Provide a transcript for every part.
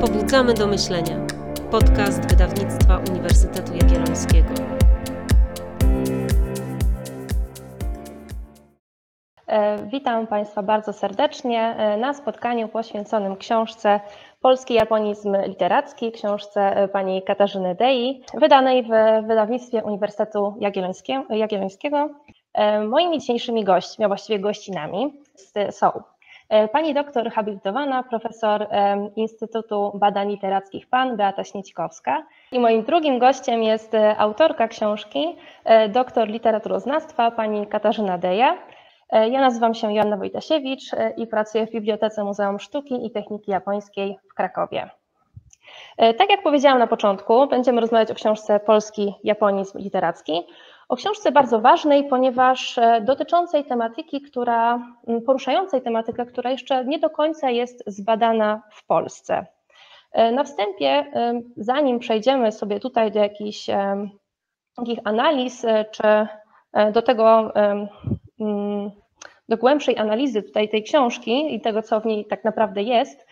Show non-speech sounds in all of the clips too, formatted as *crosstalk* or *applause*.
Pobudzamy do myślenia. Podcast wydawnictwa Uniwersytetu Jagiellońskiego. E, Witam Państwa bardzo serdecznie e, na spotkaniu poświęconym książce Polski Japonizm Literacki, książce e, pani Katarzyny Dei, wydanej w wydawnictwie Uniwersytetu Jagiellońskie- Jagiellońskiego. Moimi dzisiejszymi gośćmi, a właściwie gościnami są pani doktor habilitowana, profesor e, Instytutu Badań Literackich PAN Beata Śniecikowska i moim drugim gościem jest e, autorka książki, e, doktor literaturoznawstwa pani Katarzyna Deja. E, Ja nazywam się Joanna Wojtasiewicz e, i pracuję w Bibliotece Muzeum Sztuki i Techniki Japońskiej w Krakowie. E, Tak jak powiedziałam na początku, będziemy rozmawiać o książce Polski Japonizm Literacki. O książce bardzo ważnej, ponieważ e, dotyczącej tematyki, która, poruszającej tematykę, która jeszcze nie do końca jest zbadana w Polsce. E, Na wstępie, e, zanim przejdziemy sobie tutaj do jakichś em, takich analiz, czy do tego do głębszej analizy tutaj tej książki i tego, co w niej tak naprawdę jest,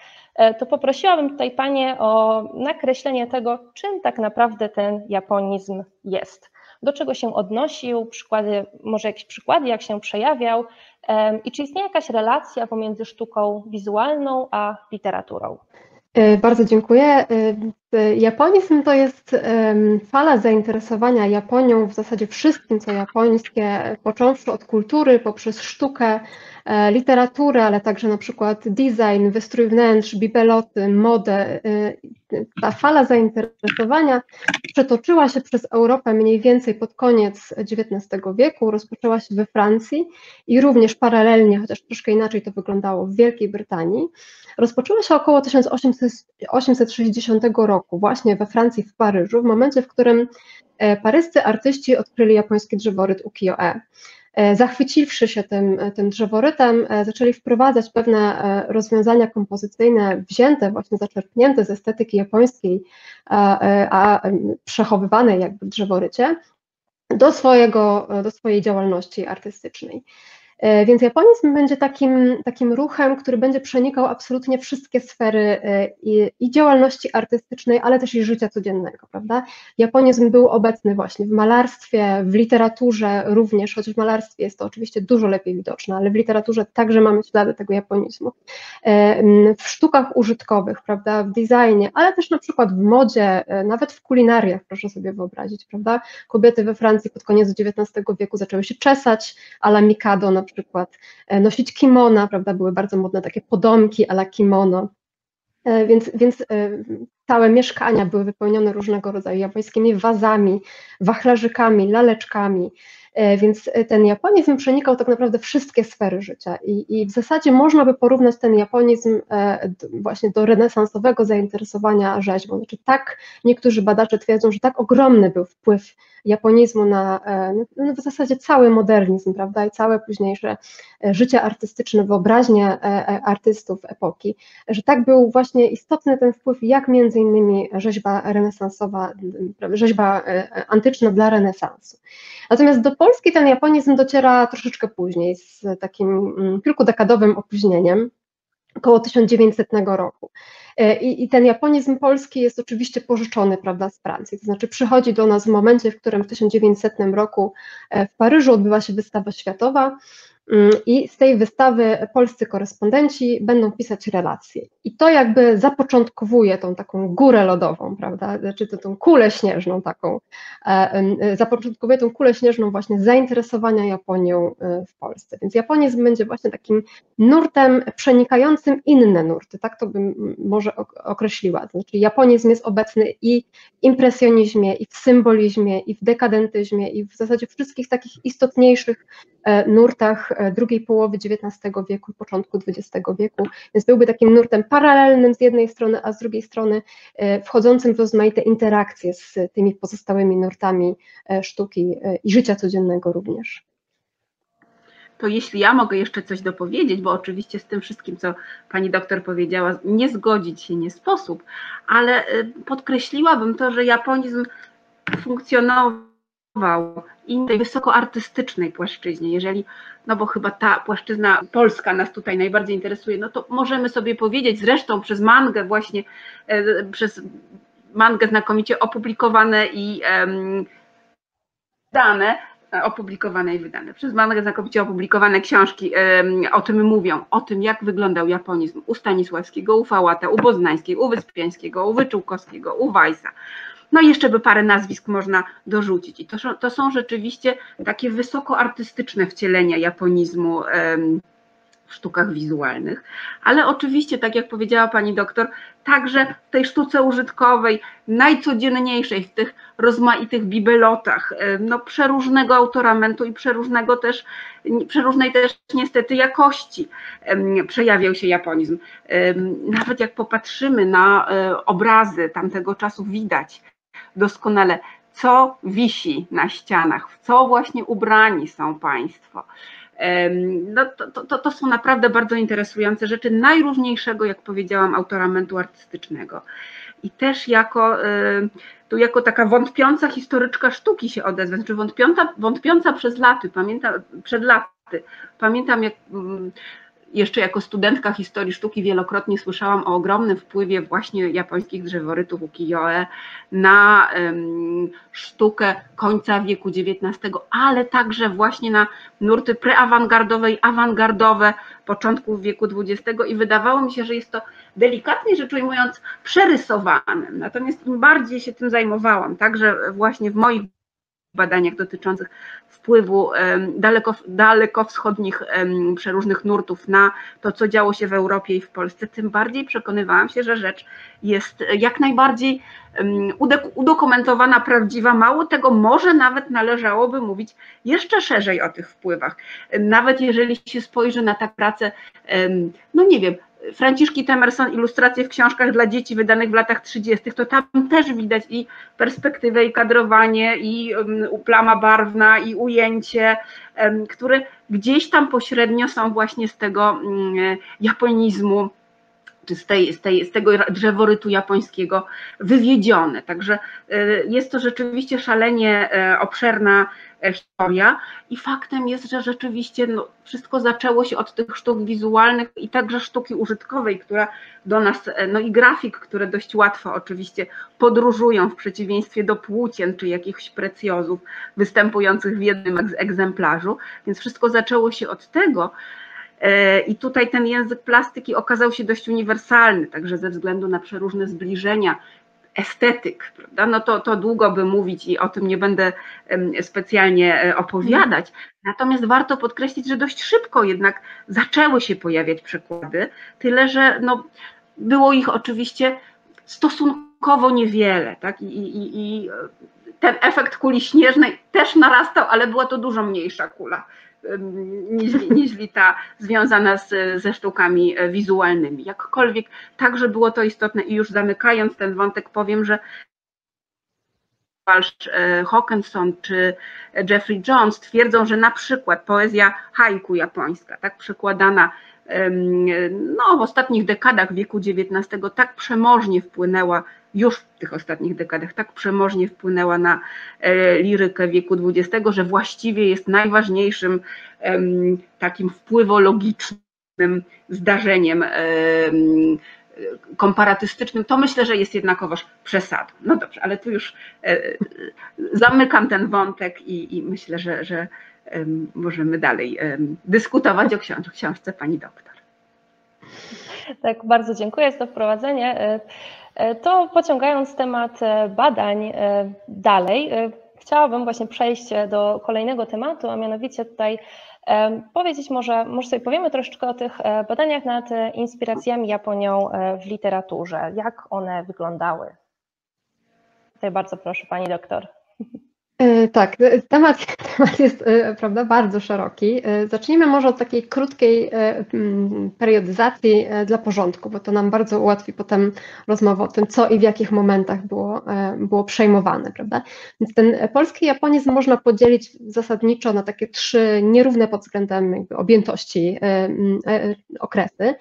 to poprosiłabym tutaj Panie o nakreślenie tego, czym tak naprawdę ten japonizm jest. Do czego się odnosił, przykłady, może jakieś przykłady, jak się przejawiał i czy istnieje jakaś relacja pomiędzy sztuką wizualną a literaturą. E, Bardzo dziękuję. Japonizm to jest fala zainteresowania Japonią w zasadzie wszystkim, co japońskie, począwszy od kultury, poprzez sztukę, e, literaturę, ale także na przykład design, wystrój wnętrz, bibeloty, modę. E, Ta fala zainteresowania przetoczyła się przez Europę mniej więcej pod koniec XIX wieku, rozpoczęła się we Francji i również paralelnie, chociaż troszkę inaczej to wyglądało w Wielkiej Brytanii. Rozpoczęła się około 1860 roku, właśnie we Francji, w Paryżu, w momencie, w którym e, paryscy artyści odkryli japoński drzeworyt ukiyo-e. E, Zachwyciwszy się tym, tym drzeworytem, e, zaczęli wprowadzać pewne e, rozwiązania kompozycyjne wzięte, właśnie zaczerpnięte z estetyki japońskiej, a, e, a przechowywanej jakby w drzeworycie, do, swojego, do swojej działalności artystycznej. E, Więc japonizm będzie takim, takim ruchem, który będzie przenikał absolutnie wszystkie sfery e, i, i działalności artystycznej, ale też i życia codziennego, prawda? Japonizm był obecny właśnie w malarstwie, w literaturze również, choć w malarstwie jest to oczywiście dużo lepiej widoczne, ale w literaturze także mamy ślady tego japonizmu. E, W sztukach użytkowych, prawda, w designie, ale też na przykład w modzie, nawet w kulinariach, proszę sobie wyobrazić, prawda? Kobiety we Francji pod koniec XIX wieku zaczęły się czesać, a la Mikado na przykład, e, nosić kimona, prawda, były bardzo modne takie podomki a la kimono, E, więc, więc e, całe mieszkania były wypełnione różnego rodzaju japońskimi wazami, wachlarzykami, laleczkami, więc ten japonizm przenikał tak naprawdę wszystkie sfery życia i, i w zasadzie można by porównać ten japonizm e, właśnie do renesansowego zainteresowania rzeźbą. Znaczy tak niektórzy badacze twierdzą, że tak ogromny był wpływ japonizmu na e, no, w zasadzie cały modernizm, prawda, i całe późniejsze e, życie artystyczne, wyobraźnię e, e, artystów epoki, że tak był właśnie istotny ten wpływ, jak między innymi rzeźba renesansowa, rzeźba e, antyczna dla renesansu. Natomiast do Polski ten japonizm dociera troszeczkę później, z takim mm, kilkudekadowym opóźnieniem, około 1900 roku. E, I, I ten japonizm polski jest oczywiście pożyczony prawda, z Francji, to znaczy przychodzi do nas w momencie, w którym w 1900 roku e, w Paryżu odbywa się wystawa światowa i z tej wystawy polscy korespondenci będą pisać relacje. I to jakby zapoczątkowuje tą taką górę lodową, prawda, znaczy to, tą kulę śnieżną taką, e, e, zapoczątkowuje tą kulę śnieżną właśnie zainteresowania Japonią e, w Polsce. Więc japonizm będzie właśnie takim nurtem przenikającym inne nurty, tak to bym mm, może ok- określiła. Znaczy japonizm jest obecny i w impresjonizmie, i w symbolizmie, i w dekadentyzmie, i w zasadzie wszystkich takich istotniejszych nurtach e, drugiej połowy XIX wieku i początku XX wieku, więc byłby takim nurtem paralelnym z jednej strony, a z drugiej strony e, wchodzącym w rozmaite interakcje z tymi pozostałymi nurtami e, sztuki e, i życia codziennego również. To jeśli ja mogę jeszcze coś dopowiedzieć, bo oczywiście z tym wszystkim, co pani doktor powiedziała, nie zgodzić się nie sposób, ale podkreśliłabym to, że japonizm funkcjonował i tej wysokoartystycznej płaszczyźnie, jeżeli, no bo chyba ta płaszczyzna polska nas tutaj najbardziej interesuje, no to możemy sobie powiedzieć, zresztą przez mangę właśnie, e, przez mangę znakomicie opublikowane i dane, opublikowane i wydane. Przez mangę znakomicie opublikowane książki o tym mówią, o tym jak wyglądał japonizm u Stanisławskiego, u Fałata, u Boznańskiej, u Wyspiańskiego, u Wyczółkowskiego, u Weissa, no i jeszcze by parę nazwisk można dorzucić. I to, to są rzeczywiście takie wysokoartystyczne wcielenia japonizmu w sztukach wizualnych, ale oczywiście, tak jak powiedziała pani doktor, także w tej sztuce użytkowej, najcodzienniejszej, w tych rozmaitych bibelotach, no przeróżnego autoramentu i przeróżnego też, przeróżnej też niestety jakości przejawiał się japonizm. Nawet jak popatrzymy na e, obrazy tamtego czasu, widać, doskonale, co wisi na ścianach, w co właśnie ubrani są Państwo. No to, to, to są naprawdę bardzo interesujące rzeczy najróżniejszego, jak powiedziałam, autoramentu artystycznego. I też jako, tu jako taka wątpiąca historyczka sztuki się odezwę, znaczy wątpiąca, wątpiąca przez laty, pamiętam, przed laty. Pamiętam, jak mm, jeszcze jako studentka historii sztuki wielokrotnie słyszałam o ogromnym wpływie właśnie japońskich drzeworytów ukiyo-e na um, sztukę końca wieku XIX, ale także właśnie na nurty preawangardowe i awangardowe początków wieku XX i wydawało mi się, że jest to delikatnie rzecz ujmując przerysowane. Natomiast im bardziej się tym zajmowałam, także właśnie w moich badaniach dotyczących wpływu daleko, dalekowschodnich przeróżnych nurtów na to, co działo się w Europie i w Polsce, tym bardziej przekonywałam się, że rzecz jest jak najbardziej udokumentowana, prawdziwa. Mało tego, może nawet należałoby mówić jeszcze szerzej o tych wpływach. Nawet jeżeli się spojrzy na tę pracę, no nie wiem, Franciszki Temerson, ilustracje w książkach dla dzieci wydanych w latach 30., to tam też widać i perspektywę, i kadrowanie, i plama barwna, i ujęcie, które gdzieś tam pośrednio są właśnie z tego um, japonizmu czy z, tej, z, tej, z tego drzeworytu japońskiego wywiedzione. Także y, jest to rzeczywiście szalenie e, obszerna e, historia i faktem jest, że rzeczywiście no, wszystko zaczęło się od tych sztuk wizualnych i także sztuki użytkowej, która do nas, e, no i grafik, które dość łatwo oczywiście podróżują w przeciwieństwie do płócien czy jakichś precjozów występujących w jednym egzemplarzu, więc wszystko zaczęło się od tego, E, I tutaj ten język plastyki okazał się dość uniwersalny, także ze względu na przeróżne zbliżenia estetyk, prawda? No to, to długo by mówić i o tym nie będę specjalnie e, opowiadać. Natomiast warto podkreślić, że dość szybko jednak zaczęły się pojawiać przykłady, tyle że no, było ich oczywiście stosunkowo niewiele, tak? I, i, i ten efekt kuli śnieżnej też narastał, ale była to dużo mniejsza kula niż, niż ta związana z, ze sztukami e, wizualnymi. Jakkolwiek także było to istotne i już zamykając ten wątek powiem, że e, Hawkinson czy Jeffrey Jones twierdzą, że na przykład poezja haiku japońska, tak przekładana no, w ostatnich dekadach wieku XIX tak przemożnie wpłynęła już w tych ostatnich dekadach tak przemożnie wpłynęła na e, lirykę wieku XX, że właściwie jest najważniejszym takim wpływologicznym zdarzeniem komparatystycznym, to myślę, że jest jednakowoż przesadą. No dobrze, ale tu już e, zamykam ten wątek i, i myślę, że, że możemy dalej dyskutować o książce pani doktor. Tak, bardzo dziękuję za to wprowadzenie. E, e, to pociągając temat e, badań dalej, chciałabym właśnie przejść do kolejnego tematu, a mianowicie tutaj powiedzieć może, może sobie powiemy troszeczkę o tych badaniach nad inspiracjami Japonią w literaturze, jak one wyglądały. Tutaj bardzo proszę Pani doktor. *laughs* E, tak, e, temat, *laughs* temat jest e, prawda, bardzo szeroki. Zacznijmy może od takiej krótkiej periodyzacji dla porządku, bo to nam bardzo ułatwi potem rozmowę o tym, co i w jakich momentach było, było przejmowane. Prawda? Więc ten polski japonizm można podzielić zasadniczo na takie trzy nierówne pod względem objętości okresy.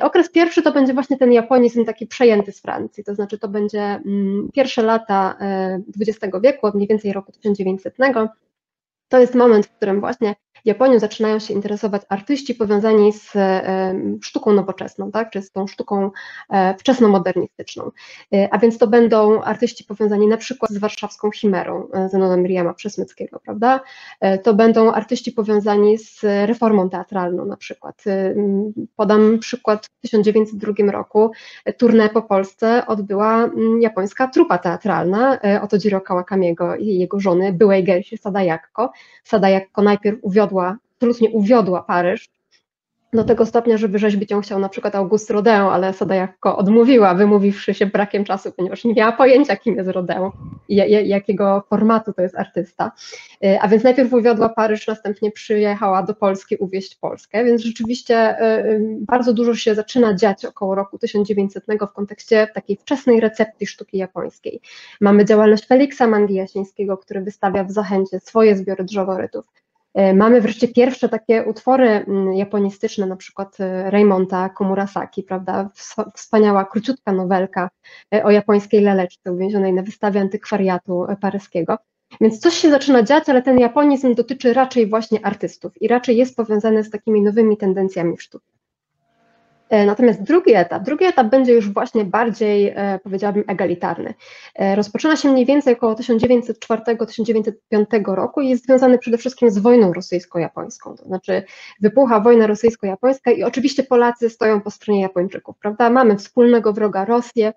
Okres pierwszy to będzie właśnie ten japonizm taki przejęty z Francji, to znaczy to będzie mm, pierwsze lata XX wieku, od mniej więcej roku 1900. To jest moment, w którym właśnie Japonią zaczynają się interesować artyści powiązani z sztuką nowoczesną, tak, czy z tą sztuką e, wczesnomodernistyczną. E, a więc to będą artyści powiązani na przykład z warszawską chimerą e, Zenona Miriama Przesmyckiego, prawda? To będą artyści powiązani z reformą teatralną na przykład. Podam przykład w 1902 roku turnę po Polsce odbyła japońska trupa teatralna Otojiro Kawakamiego i jego żony, byłej Gersi Sadayakko. Sadayakko najpierw uwiodła uwiodła, absolutnie uwiodła Paryż do tego stopnia, że wyrzeźbić ją chciał na przykład August Rodin, ale Sadajako odmówiła, wymówiwszy się brakiem czasu, ponieważ nie miała pojęcia, kim jest Rodin i jakiego formatu to jest artysta. E, a więc najpierw uwiodła Paryż, następnie przyjechała do Polski uwieść Polskę, więc rzeczywiście e, e, bardzo dużo się zaczyna dziać około roku 1900 w kontekście takiej wczesnej recepcji sztuki japońskiej. Mamy działalność Feliksa Mangi Jasińskiego, który wystawia w Zachęcie swoje zbiory drzeworytów. E, mamy wreszcie pierwsze takie utwory mm, japonistyczne, na przykład e, Raymonta Komurasaki, prawda? Wspaniała, króciutka nowelka e, o japońskiej leleczce uwięzionej na wystawie antykwariatu paryskiego. Więc coś się zaczyna dziać, ale ten japonizm dotyczy raczej właśnie artystów i raczej jest powiązany z takimi nowymi tendencjami w sztuce. E, natomiast drugi etap, drugi etap będzie już właśnie bardziej, e, powiedziałabym, egalitarny. E, rozpoczyna się mniej więcej około 1904-1905 roku i jest związany przede wszystkim z wojną rosyjsko-japońską. To znaczy wypucha wojna rosyjsko-japońska i oczywiście Polacy stoją po stronie Japończyków, prawda? Mamy wspólnego wroga Rosję,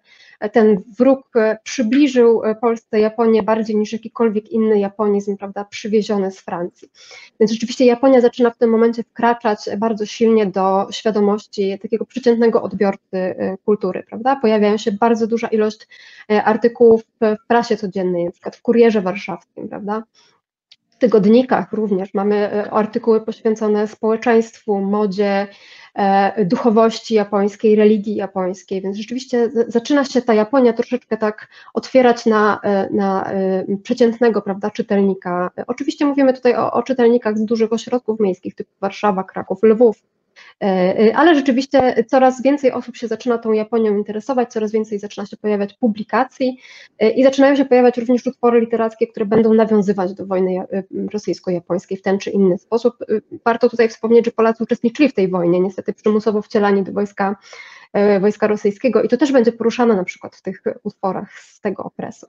ten wróg przybliżył Polsce Japonię bardziej niż jakikolwiek inny japonizm, prawda, przywieziony z Francji. Więc rzeczywiście Japonia zaczyna w tym momencie wkraczać bardzo silnie do świadomości takiego przeciętnego odbiorcy y, kultury, prawda? Pojawiają się bardzo duża ilość artykułów w prasie codziennej, na przykład w Kurierze Warszawskim, prawda? Tygodnikach również mamy y, artykuły poświęcone społeczeństwu, modzie, e, duchowości japońskiej, religii japońskiej, więc rzeczywiście zaczyna się ta Japonia troszeczkę tak otwierać na, na przeciętnego prawda, czytelnika. Oczywiście mówimy tutaj o, o czytelnikach z dużych ośrodków miejskich typu Warszawa, Kraków, Lwów, E, e, ale rzeczywiście coraz więcej osób się zaczyna tą Japonią interesować, coraz więcej zaczyna się pojawiać publikacji e, i zaczynają się pojawiać również utwory literackie, które będą nawiązywać do wojny rosyjsko-japońskiej w ten czy inny sposób. Warto tutaj wspomnieć, że Polacy uczestniczyli w tej wojnie, niestety przymusowo wcielani do wojska, wojska rosyjskiego i to też będzie poruszane na przykład w tych utworach z tego okresu.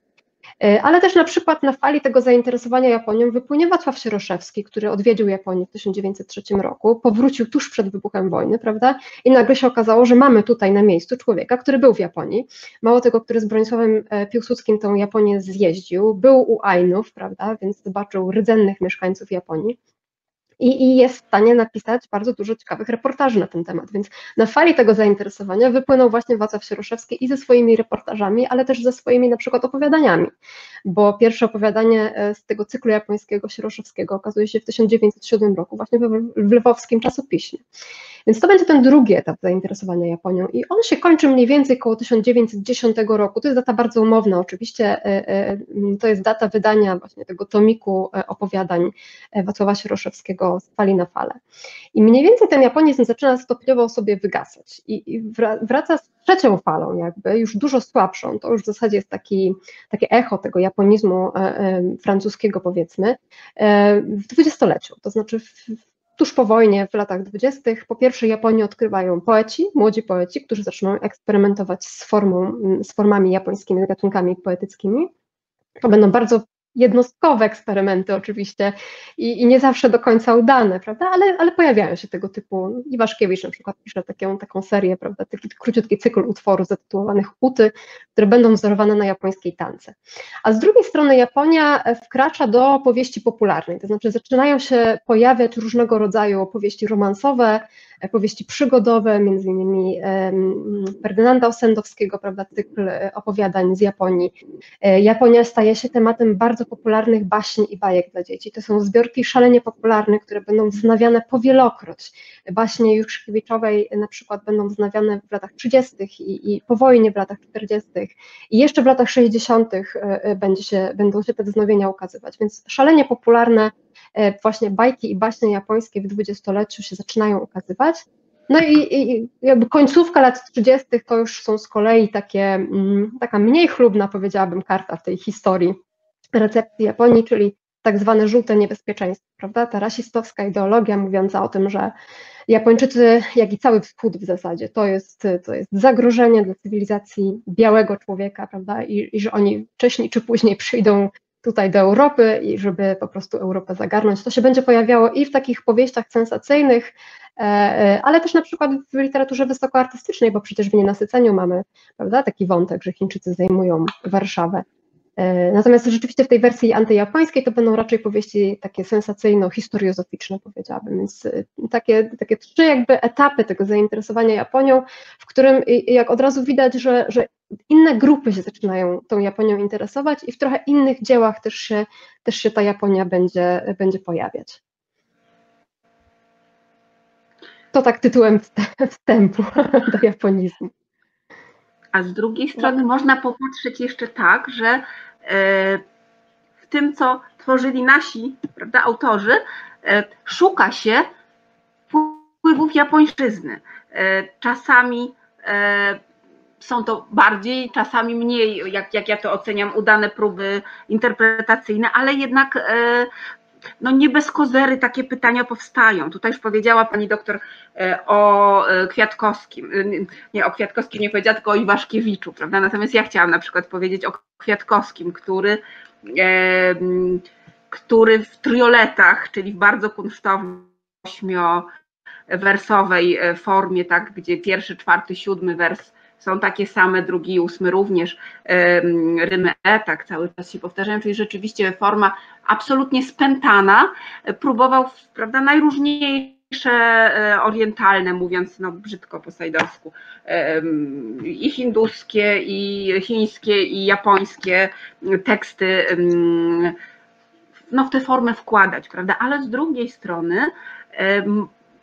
E, ale też na przykład na fali tego zainteresowania Japonią wypłynie Wacław Sieroszewski, który odwiedził Japonię w 1903 roku, powrócił tuż przed wybuchem wojny, prawda? I nagle się okazało, że mamy tutaj na miejscu człowieka, który był w Japonii, mało tego, który z Bronisławem e, Piłsudskim tą Japonię zjeździł, był u Ainów, prawda, więc zobaczył rdzennych mieszkańców Japonii i, i jest w stanie napisać bardzo dużo ciekawych reportaży na ten temat. Więc na fali tego zainteresowania wypłynął właśnie Wacław Sieroszewski i ze swoimi reportażami, ale też ze swoimi na przykład opowiadaniami, bo pierwsze opowiadanie e, z tego cyklu japońskiego Sieroszewskiego okazuje się w 1907 roku właśnie w lwowskim czasopiśmie. Więc to będzie ten drugi etap zainteresowania Japonią i on się kończy mniej więcej około 1910 roku. To jest data bardzo umowna, oczywiście e, e, to jest data wydania właśnie tego tomiku opowiadań Wacława Sieroszewskiego z fali na falę. I mniej więcej ten japonizm zaczyna stopniowo sobie wygasać i, wraca z trzecią falą jakby, już dużo słabszą, to już w zasadzie jest taki, takie echo tego japonizmu e, e, francuskiego powiedzmy, e, w dwudziestoleciu, to znaczy w, tuż po wojnie, w latach dwudziestych, po pierwsze Japonię odkrywają poeci, młodzi poeci, którzy zaczną eksperymentować z formą, z formami japońskimi, z gatunkami poetyckimi. To będą bardzo jednostkowe eksperymenty oczywiście i, i, nie zawsze do końca udane, prawda, ale, ale pojawiają się tego typu, Iwaszkiewicz na przykład pisze taką, taką serię, prawda, taki króciutki cykl utworów zatytułowanych Uty, które będą wzorowane na japońskiej tance. A z drugiej strony Japonia wkracza do opowieści popularnej, to znaczy zaczynają się pojawiać różnego rodzaju opowieści romansowe, powieści przygodowe, między innymi Ferdynanda Osendowskiego, prawda, cykl opowiadań z Japonii. E, Japonia staje się tematem bardzo popularnych baśni i bajek dla dzieci. To są zbiorki szalenie popularne, które będą wznawiane powielokroć. Baśnie Juszkiewiczowej na przykład będą wznawiane w latach 30. I, i po wojnie w latach 40. i jeszcze w latach 60. E, e, będzie się, będą się te wznowienia ukazywać. Więc szalenie popularne właśnie bajki i baśnie japońskie w dwudziestoleciu się zaczynają ukazywać. No i, i jakby końcówka lat 30. to już są z kolei takie, mm, taka mniej chlubna, powiedziałabym, karta w tej historii recepcji Japonii, czyli tak zwane żółte niebezpieczeństwo, prawda? Ta rasistowska ideologia mówiąca o tym, że Japończycy, jak i cały wschód w zasadzie, to jest, to jest zagrożenie dla cywilizacji białego człowieka, prawda? I, I że oni wcześniej czy później przyjdą tutaj do Europy i żeby po prostu Europę zagarnąć. To się będzie pojawiało i w takich powieściach sensacyjnych, e, e, ale też na przykład w literaturze wysokoartystycznej, bo przecież w nienasyceniu mamy prawda, taki wątek, że Chińczycy zajmują Warszawę. E, natomiast rzeczywiście w tej wersji antyjapońskiej to będą raczej powieści takie sensacyjno-historiozoficzne, powiedziałabym. Więc takie, takie trzy jakby etapy tego zainteresowania Japonią, w którym jak od razu widać, że, że inne grupy się zaczynają tą Japonią interesować i w trochę innych dziełach też się, też się ta Japonia będzie, będzie pojawiać. To tak tytułem wstępu *laughs* do japonizmu. A z drugiej strony no. można popatrzeć jeszcze tak, że e, w tym, co tworzyli nasi prawda, autorzy, e, szuka się wpływów japońszczyzny. E, czasami są to bardziej, czasami mniej, jak, jak ja to oceniam, udane próby interpretacyjne, ale jednak no nie bez kozery takie pytania powstają. Tutaj już powiedziała pani doktor e, o e, Kwiatkowskim, nie o Kwiatkowskim nie powiedziała, tylko o Iwaszkiewiczu, prawda? Natomiast ja chciałam na przykład powiedzieć o Kwiatkowskim, który, który w trioletach, czyli w bardzo kunsztownej, wersowej formie, tak, gdzie pierwszy, czwarty, siódmy wers są takie same, drugi i ósmy również, rymy E, tak cały czas się powtarzają, czyli rzeczywiście forma absolutnie spętana, próbował, prawda, najróżniejsze e, orientalne, mówiąc no, brzydko po sajdorsku, i hinduskie, i chińskie, i japońskie teksty no, w tę formę wkładać, prawda? Ale z drugiej strony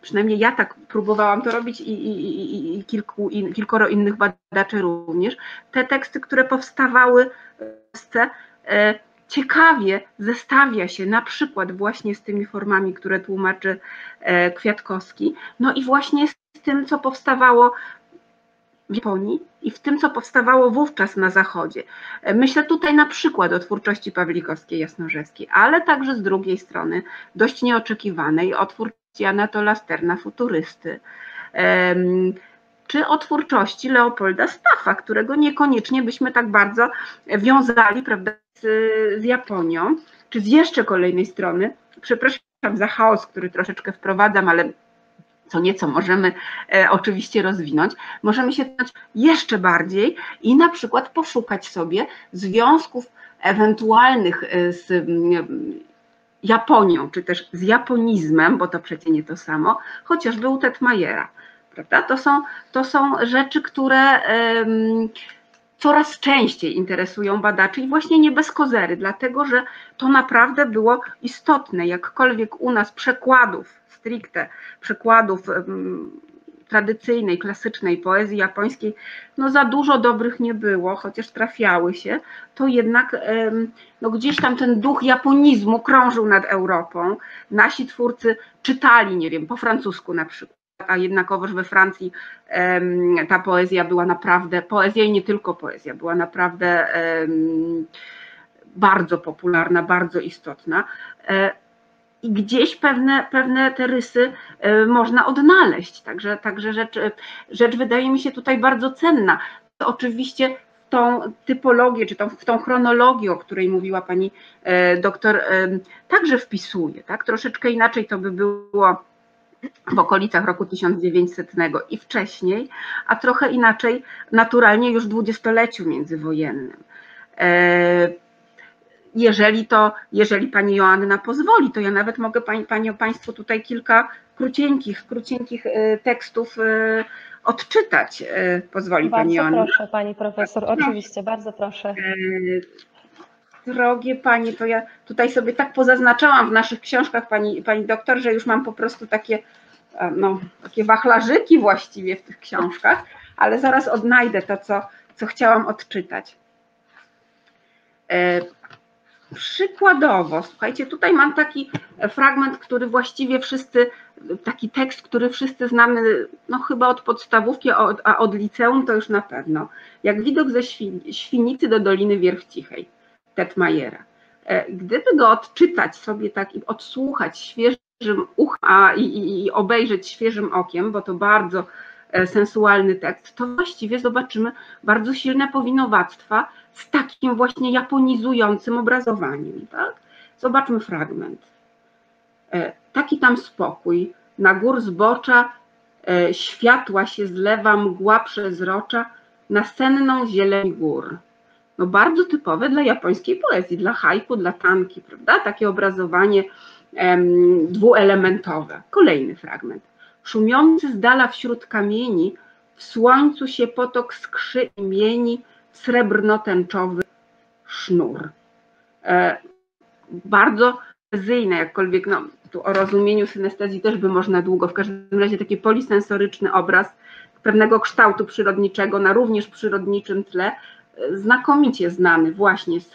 przynajmniej ja tak próbowałam to robić i, i, i, i kilku, i kilkoro innych badaczy również, te teksty, które powstawały w Polsce, e, ciekawie zestawia się na przykład właśnie z tymi formami, które tłumaczy e, Kwiatkowski, no i właśnie z tym, co powstawało w Japonii i w tym, co powstawało wówczas na Zachodzie. E, myślę tutaj na przykład o twórczości Pawlikowskiej Jasnorzewskiej, ale także z drugiej strony dość nieoczekiwanej o twórczości Anatola Sterna, futurysty, czy o twórczości Leopolda Staffa, którego niekoniecznie byśmy tak bardzo wiązali prawda, z, z Japonią, czy z jeszcze kolejnej strony, przepraszam za chaos, który troszeczkę wprowadzam, ale co nieco możemy e, oczywiście rozwinąć, możemy się jeszcze bardziej i na przykład poszukać sobie związków ewentualnych e, z Japonią, czy też z japonizmem, bo to przecież nie to samo, chociażby u Tetmajera. Prawda? To, są, to są rzeczy, które um, coraz częściej interesują badaczy i właśnie nie bez kozery, dlatego że to naprawdę było istotne, jakkolwiek u nas przekładów stricte, przekładów um, tradycyjnej, klasycznej poezji japońskiej, no za dużo dobrych nie było, chociaż trafiały się, to jednak no gdzieś tam ten duch japonizmu krążył nad Europą. Nasi twórcy czytali, nie wiem, po francusku na przykład a jednakowoż we Francji ta poezja była naprawdę, poezja i nie tylko poezja, była naprawdę bardzo popularna, bardzo istotna. E, i gdzieś pewne, pewne te rysy e, można odnaleźć. Także, także rzecz, rzecz wydaje mi się tutaj bardzo cenna. Oczywiście tą typologię, czy tą, w tą chronologię, o której mówiła pani e, doktor, e, także wpisuje. Tak? Troszeczkę inaczej to by było w okolicach roku 1900 i wcześniej, a trochę inaczej naturalnie już w dwudziestoleciu międzywojennym jeżeli to, jeżeli pani Joanna pozwoli, to ja nawet mogę pani, pani, państwu tutaj kilka krócieńkich, krócieńkich y, tekstów y, odczytać. Y, pozwoli bardzo pani Joanna. Bardzo proszę pani profesor, oczywiście, bardzo proszę. Drogie pani, to ja tutaj sobie tak pozaznaczałam w naszych książkach pani, pani doktor, że już mam po prostu takie, e, no, takie wachlarzyki właściwie w tych książkach, ale zaraz odnajdę to, co, co chciałam odczytać. E, Przykładowo, słuchajcie, tutaj mam taki fragment, który właściwie wszyscy taki tekst, który wszyscy znamy, no chyba od podstawówki, a od liceum to już na pewno. Jak widok ze Świnicy do Doliny Wierchcichej, Tetmajera. E, gdyby go odczytać sobie tak i odsłuchać świeżym uchem a, i, i obejrzeć świeżym okiem, bo to bardzo sensualny tekst, to właściwie zobaczymy bardzo silne powinowactwa z takim właśnie japonizującym obrazowaniem. Tak? Zobaczmy fragment. E, taki tam spokój, na gór zbocza światła się zlewa mgła przezrocza na senną zieleń gór no bardzo typowe dla japońskiej poezji, dla haiku, dla tanki, prawda? Takie obrazowanie um, dwuelementowe. Kolejny fragment. Szumiący z dala wśród kamieni, w słońcu się potok skrzy i mieni, srebrno-tęczowy sznur. E, bardzo precyzyjne, jakkolwiek no, tu o rozumieniu synestezji też by można długo, w każdym razie taki polisensoryczny obraz pewnego kształtu przyrodniczego na również przyrodniczym tle, znakomicie znany właśnie z,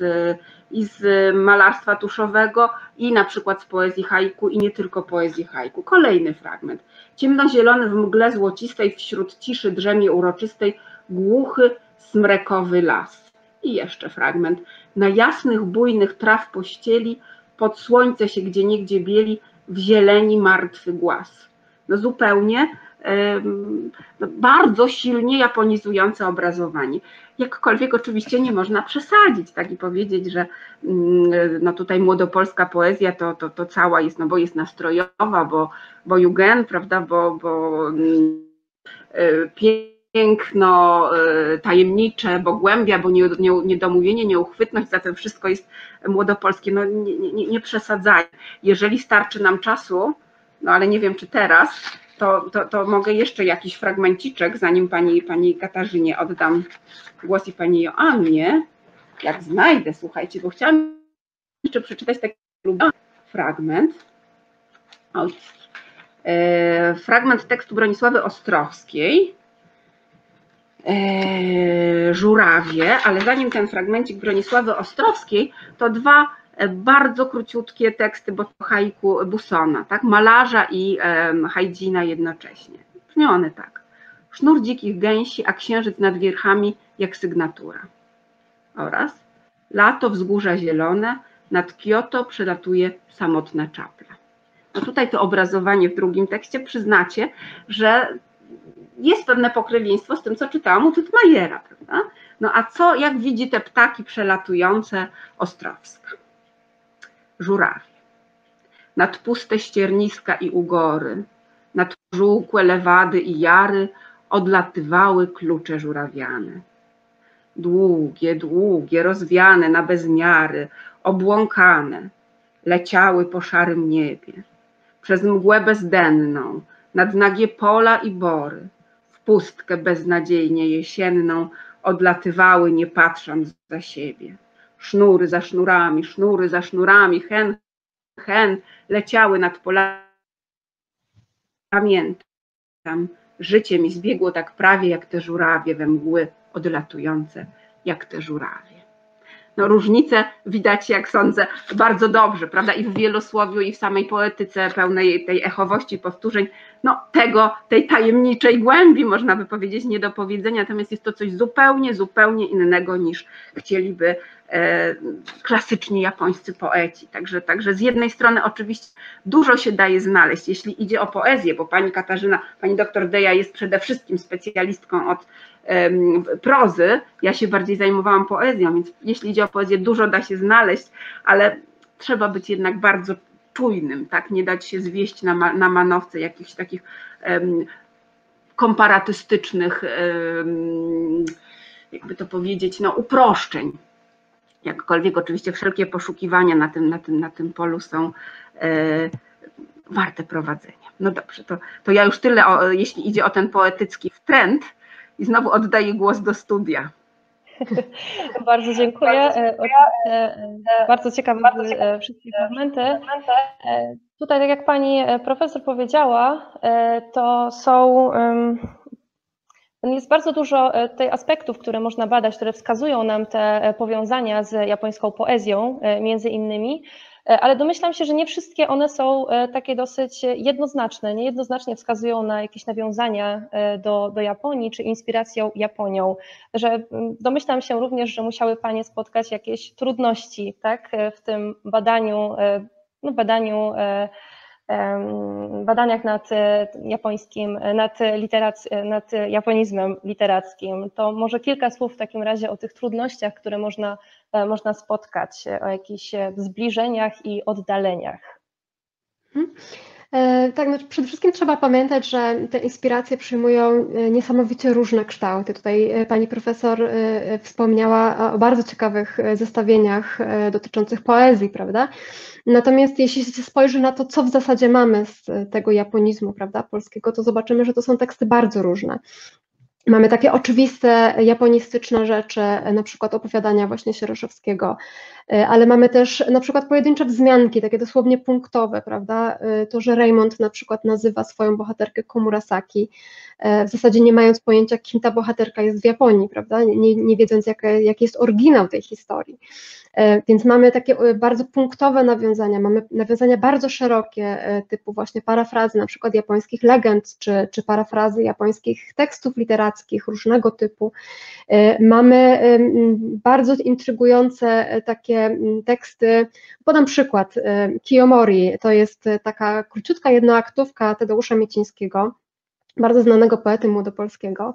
i z malarstwa tuszowego, i na przykład z poezji haiku, i nie tylko poezji haiku. Kolejny fragment. Ciemnozielony w mgle złocistej, wśród ciszy drzemie uroczystej, głuchy, smrekowy las. I jeszcze fragment. Na jasnych, bujnych traw pościeli, pod słońce się gdzie niegdzie bieli, w zieleni martwy głaz. No zupełnie no, bardzo silnie japonizujące obrazowanie. Jakkolwiek oczywiście nie można przesadzić, tak? I powiedzieć, że mm, no tutaj młodopolska poezja to, to, to cała jest, no bo jest nastrojowa, bo, bo Jugen, prawda, bo, bo mm, e, piękno e, tajemnicze, bo głębia, bo niedomówienie, nieuchwytność, zatem wszystko jest młodopolskie, no nie, nie, nie przesadzaj. Jeżeli starczy nam czasu, no ale nie wiem czy teraz, to, to, to mogę jeszcze jakiś fragmenciczek, zanim pani, pani Katarzynie oddam głos i pani Joannie, jak znajdę, słuchajcie, bo chciałam jeszcze przeczytać taki fragment. Oj. E, fragment tekstu Bronisławy Ostrowskiej. E, żurawie, ale zanim ten fragmencik Bronisławy Ostrowskiej, to dwa bardzo króciutkie teksty bo haiku Busona, tak? malarza i hajdzina jednocześnie. Brzmią one tak. Sznur dzikich gęsi, a księżyc nad wierchami jak sygnatura. Oraz lato wzgórza zielone, nad Kyoto przelatuje samotna czapla. No tutaj to obrazowanie w drugim tekście przyznacie, że jest pewne pokrewieństwo z tym, co czytałam u Tytmajera, prawda? No a co, jak widzi te ptaki przelatujące Ostrowska? Żurawie. Nad puste ścierniska i ugory, nad żółkłe lewady i jary odlatywały klucze żurawiane. Długie, długie, rozwiane na bezmiary, obłąkane, leciały po szarym niebie, przez mgłę bezdenną, nad nagie pola i bory, w pustkę beznadziejnie jesienną odlatywały, nie patrząc za siebie sznury za sznurami, sznury za sznurami, hen, hen, leciały nad polami. Pamiętam, życie mi zbiegło tak prawie jak te żurawie we mgły odlatujące, jak te żurawie no, różnice widać, jak sądzę, bardzo dobrze, prawda? I w wielosłowiu, i w samej poetyce pełnej tej echowości powtórzeń, no tego, tej tajemniczej głębi, można by powiedzieć, nie do powiedzenia, natomiast jest to coś zupełnie, zupełnie innego niż chcieliby klasyczni japońscy poeci. Także, także z jednej strony oczywiście dużo się daje znaleźć, jeśli idzie o poezję, bo pani Katarzyna, pani doktor Deja jest przede wszystkim specjalistką od prozy. Ja się bardziej zajmowałam poezją, więc jeśli idzie o poezję, dużo da się znaleźć, ale trzeba być jednak bardzo czujnym, tak? Nie dać się zwieść na, na manowce jakichś takich um, komparatystycznych, um, jakby to powiedzieć, no, uproszczeń. Jakkolwiek oczywiście wszelkie poszukiwania na tym, na tym, na tym polu są e, warte prowadzenia. No dobrze, to, to ja już tyle, o, jeśli idzie o ten poetycki trend, i znowu oddaję głos do studia. *laughs* Bardzo dziękuję. E, e, bardzo ciekawe były e, wszystkie fragmenty. Tutaj, tak jak pani profesor powiedziała, to są jest bardzo dużo tych aspektów, które można badać, które wskazują nam te powiązania z japońską poezją, między innymi. ale domyślam się, że nie wszystkie one są takie dosyć jednoznaczne, niejednoznacznie wskazują na jakieś nawiązania do, do Japonii czy inspiracją Japonią, że mm, domyślam się również, że musiały Panie spotkać jakieś trudności tak, w tym badaniu, no, badaniu badaniach nad e, japońskim, nad, literac- nad japonizmem literackim. To może kilka słów w takim razie o tych trudnościach, które można, e, można spotkać, o jakichś zbliżeniach i oddaleniach. Hmm. E, tak, no przede wszystkim trzeba pamiętać, że te inspiracje przyjmują e, niesamowicie różne kształty. Tutaj e, pani profesor wspomniała o bardzo ciekawych zestawieniach dotyczących poezji, prawda? Natomiast jeśli się spojrzy na to, co w zasadzie mamy z tego japonizmu, prawda, polskiego, to zobaczymy, że to są teksty bardzo różne. Mamy takie oczywiste japonistyczne rzeczy, na przykład opowiadania właśnie Sieroszewskiego, ale mamy też na przykład pojedyncze wzmianki, takie dosłownie punktowe, prawda? To, że Raymond na przykład nazywa swoją bohaterkę Komurasaki, w zasadzie nie mając pojęcia, kim ta bohaterka jest w Japonii, prawda? Nie, nie wiedząc, jaki, jaki jest oryginał tej historii. E, więc mamy takie e, bardzo punktowe nawiązania, mamy nawiązania bardzo szerokie, e, typu właśnie parafrazy na przykład japońskich legend, czy, czy parafrazy japońskich tekstów literackich różnego typu. Mamy bardzo intrygujące takie teksty, podam przykład, Kiyomori, to jest taka króciutka jednoaktówka Tadeusza Miecińskiego, bardzo znanego poety młodopolskiego.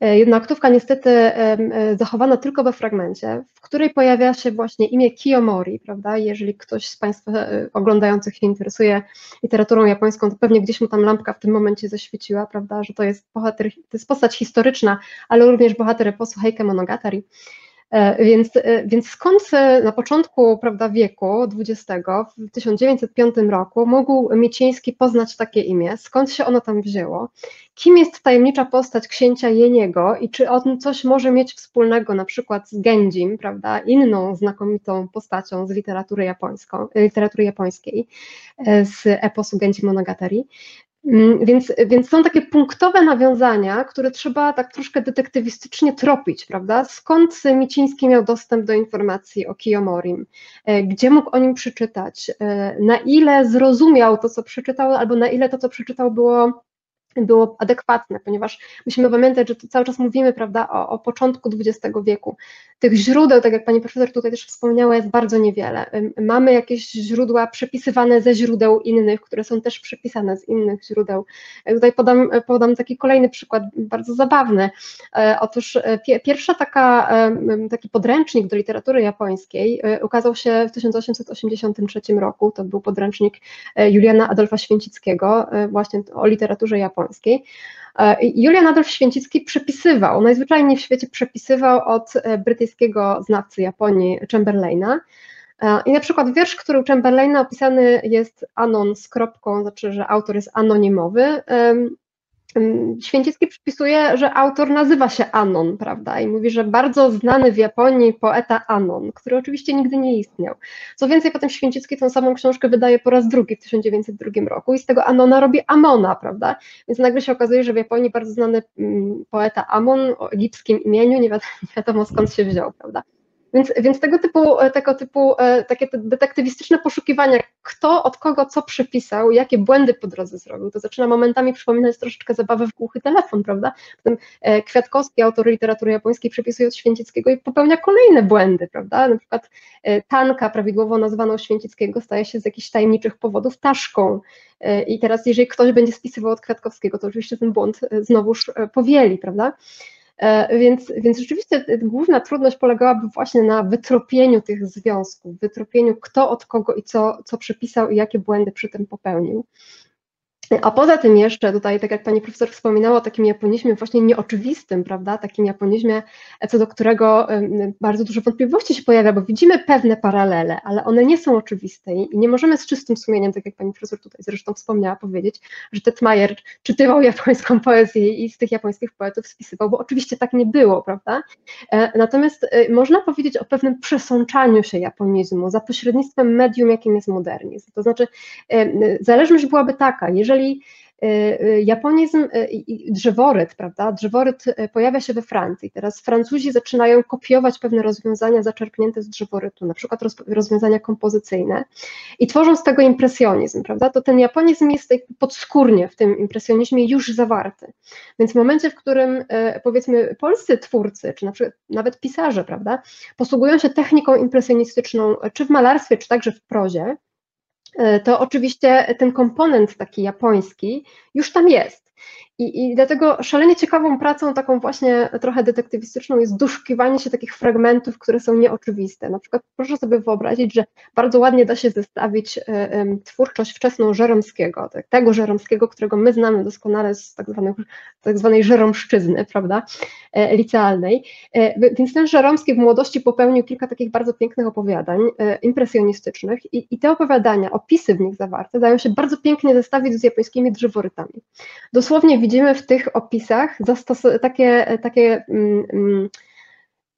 E, Jednoaktówka niestety e, zachowana tylko we fragmencie, w której pojawia się właśnie imię Kiyomori, prawda? Jeżeli ktoś z Państwa oglądających się interesuje literaturą japońską, to pewnie gdzieś mu tam lampka w tym momencie zaświeciła, prawda? Że to jest bohater, to jest postać historyczna, ale również bohater eposu Heike Monogatari. E, więc, e, więc skąd na początku prawda, wieku XX, w 1905 roku, mógł Mieciński poznać takie imię? Skąd się ono tam wzięło? Kim jest tajemnicza postać księcia Jeniego i czy on coś może mieć wspólnego na przykład z Gendzim, prawda, inną znakomitą postacią z literatury, japońską, literatury japońskiej, e, z eposu Genji Monogatari? Mm, więc, więc są takie punktowe nawiązania, które trzeba tak troszkę detektywistycznie tropić, prawda? Skąd Miciński miał dostęp do informacji o Kiyomorim? E, gdzie mógł o nim przeczytać? E, na ile zrozumiał to, co przeczytał, albo na ile to, co przeczytał, było było adekwatne, ponieważ musimy pamiętać, że cały czas mówimy prawda, o, o, początku XX wieku. Tych źródeł, tak jak pani profesor tutaj też wspomniała, jest bardzo niewiele. Mamy jakieś źródła przepisywane ze źródeł innych, które są też przepisane z innych źródeł. Tutaj podam, podam taki kolejny przykład, bardzo zabawny. E, otóż e, pierwsza taka, taki podręcznik do literatury japońskiej e, ukazał się w 1883 roku. To był podręcznik Juliana Adolfa Święcickiego, właśnie o literaturze japońskiej japońskiej. E, Julian Adolf Święcicki przepisywał, najzwyczajniej w świecie przepisywał od e, brytyjskiego znawcy Japonii Chamberlaina. E, I na przykład wiersz, który u Chamberlaina opisany jest anon z kropką, znaczy, że autor jest anonimowy, Święcicki przypisuje, że autor nazywa się Anon, prawda? I mówi, że bardzo znany w Japonii poeta Anon, który oczywiście nigdy nie istniał. Co więcej, potem Święcicki tę samą książkę wydaje po raz drugi w 1902 roku i z tego Anona robi Amona, prawda? Więc nagle się okazuje, że w Japonii bardzo znany poeta Amon o egipskim imieniu, nie wiadomo, *laughs* nie wiadomo skąd się wziął, prawda? Więc, więc tego typu, e, tego typu e, takie detektywistyczne poszukiwania, kto od kogo co przypisał, jakie błędy po drodze zrobił, to zaczyna momentami przypominać troszeczkę zabawę w głuchy telefon, prawda? Potem e, Kwiatkowski, autor literatury japońskiej, przepisuje od Święcickiego i popełnia kolejne błędy, prawda? Na przykład Tanka, prawidłowo nazwaną Święcickiego, staje się z jakichś tajemniczych powodów Taszką. I teraz, jeżeli ktoś będzie spisywał od Kwiatkowskiego, to oczywiście ten błąd znowuż powieli, prawda? E, więc, więc rzeczywiście główna trudność polegałaby właśnie na wytropieniu tych związków, wytropieniu kto od kogo i co, co przypisał i jakie błędy przy tym popełnił. A poza tym jeszcze tutaj, tak jak pani profesor wspominała o takim japonizmie właśnie nieoczywistym, prawda, takim japonizmie, co do którego bardzo dużo wątpliwości się pojawia, bo widzimy pewne paralele, ale one nie są oczywiste i nie możemy z czystym sumieniem, tak jak pani profesor tutaj zresztą wspomniała, powiedzieć, że Tetmajer czytywał *laughs* japońską poezję i z tych japońskich poetów spisywał, bo oczywiście tak nie było, prawda? E, natomiast e, można powiedzieć o pewnym przesączaniu się japonizmu za pośrednictwem medium, jakim jest modernizm. To znaczy, zależność byłaby taka, jeżeli jeżeli japonizm i drzeworyt, prawda? Drzeworyt pojawia się we Francji. Teraz Francuzi zaczynają kopiować pewne rozwiązania zaczerpnięte z drzeworytu, na przykład rozwiązania kompozycyjne i tworzą z tego impresjonizm, prawda? To ten japonizm jest podskórnie w tym impresjonizmie już zawarty. Więc w momencie, w którym powiedzmy polscy twórcy, czy na przykład nawet pisarze, prawda, posługują się techniką impresjonistyczną, czy w malarstwie, czy także w prozie, to oczywiście ten komponent taki japoński już tam jest. I, I dlatego szalenie ciekawą pracą, taką właśnie trochę detektywistyczną, jest doszukiwanie się takich fragmentów, które są nieoczywiste. Na przykład proszę sobie wyobrazić, że bardzo ładnie da się zestawić e, twórczość wczesną Żeromskiego, tak, tego Żeromskiego, którego my znamy doskonale z tak, zwanej, tak zwanej Żeromszczyzny, prawda, e, licealnej. E, więc ten Żeromski w młodości popełnił kilka takich bardzo pięknych opowiadań impresjonistycznych i, i te opowiadania, opisy w nich zawarte, dają się bardzo pięknie zestawić z japońskimi drzeworytami. Dosłownie widzimy w tych opisach takie, takie mm, mm,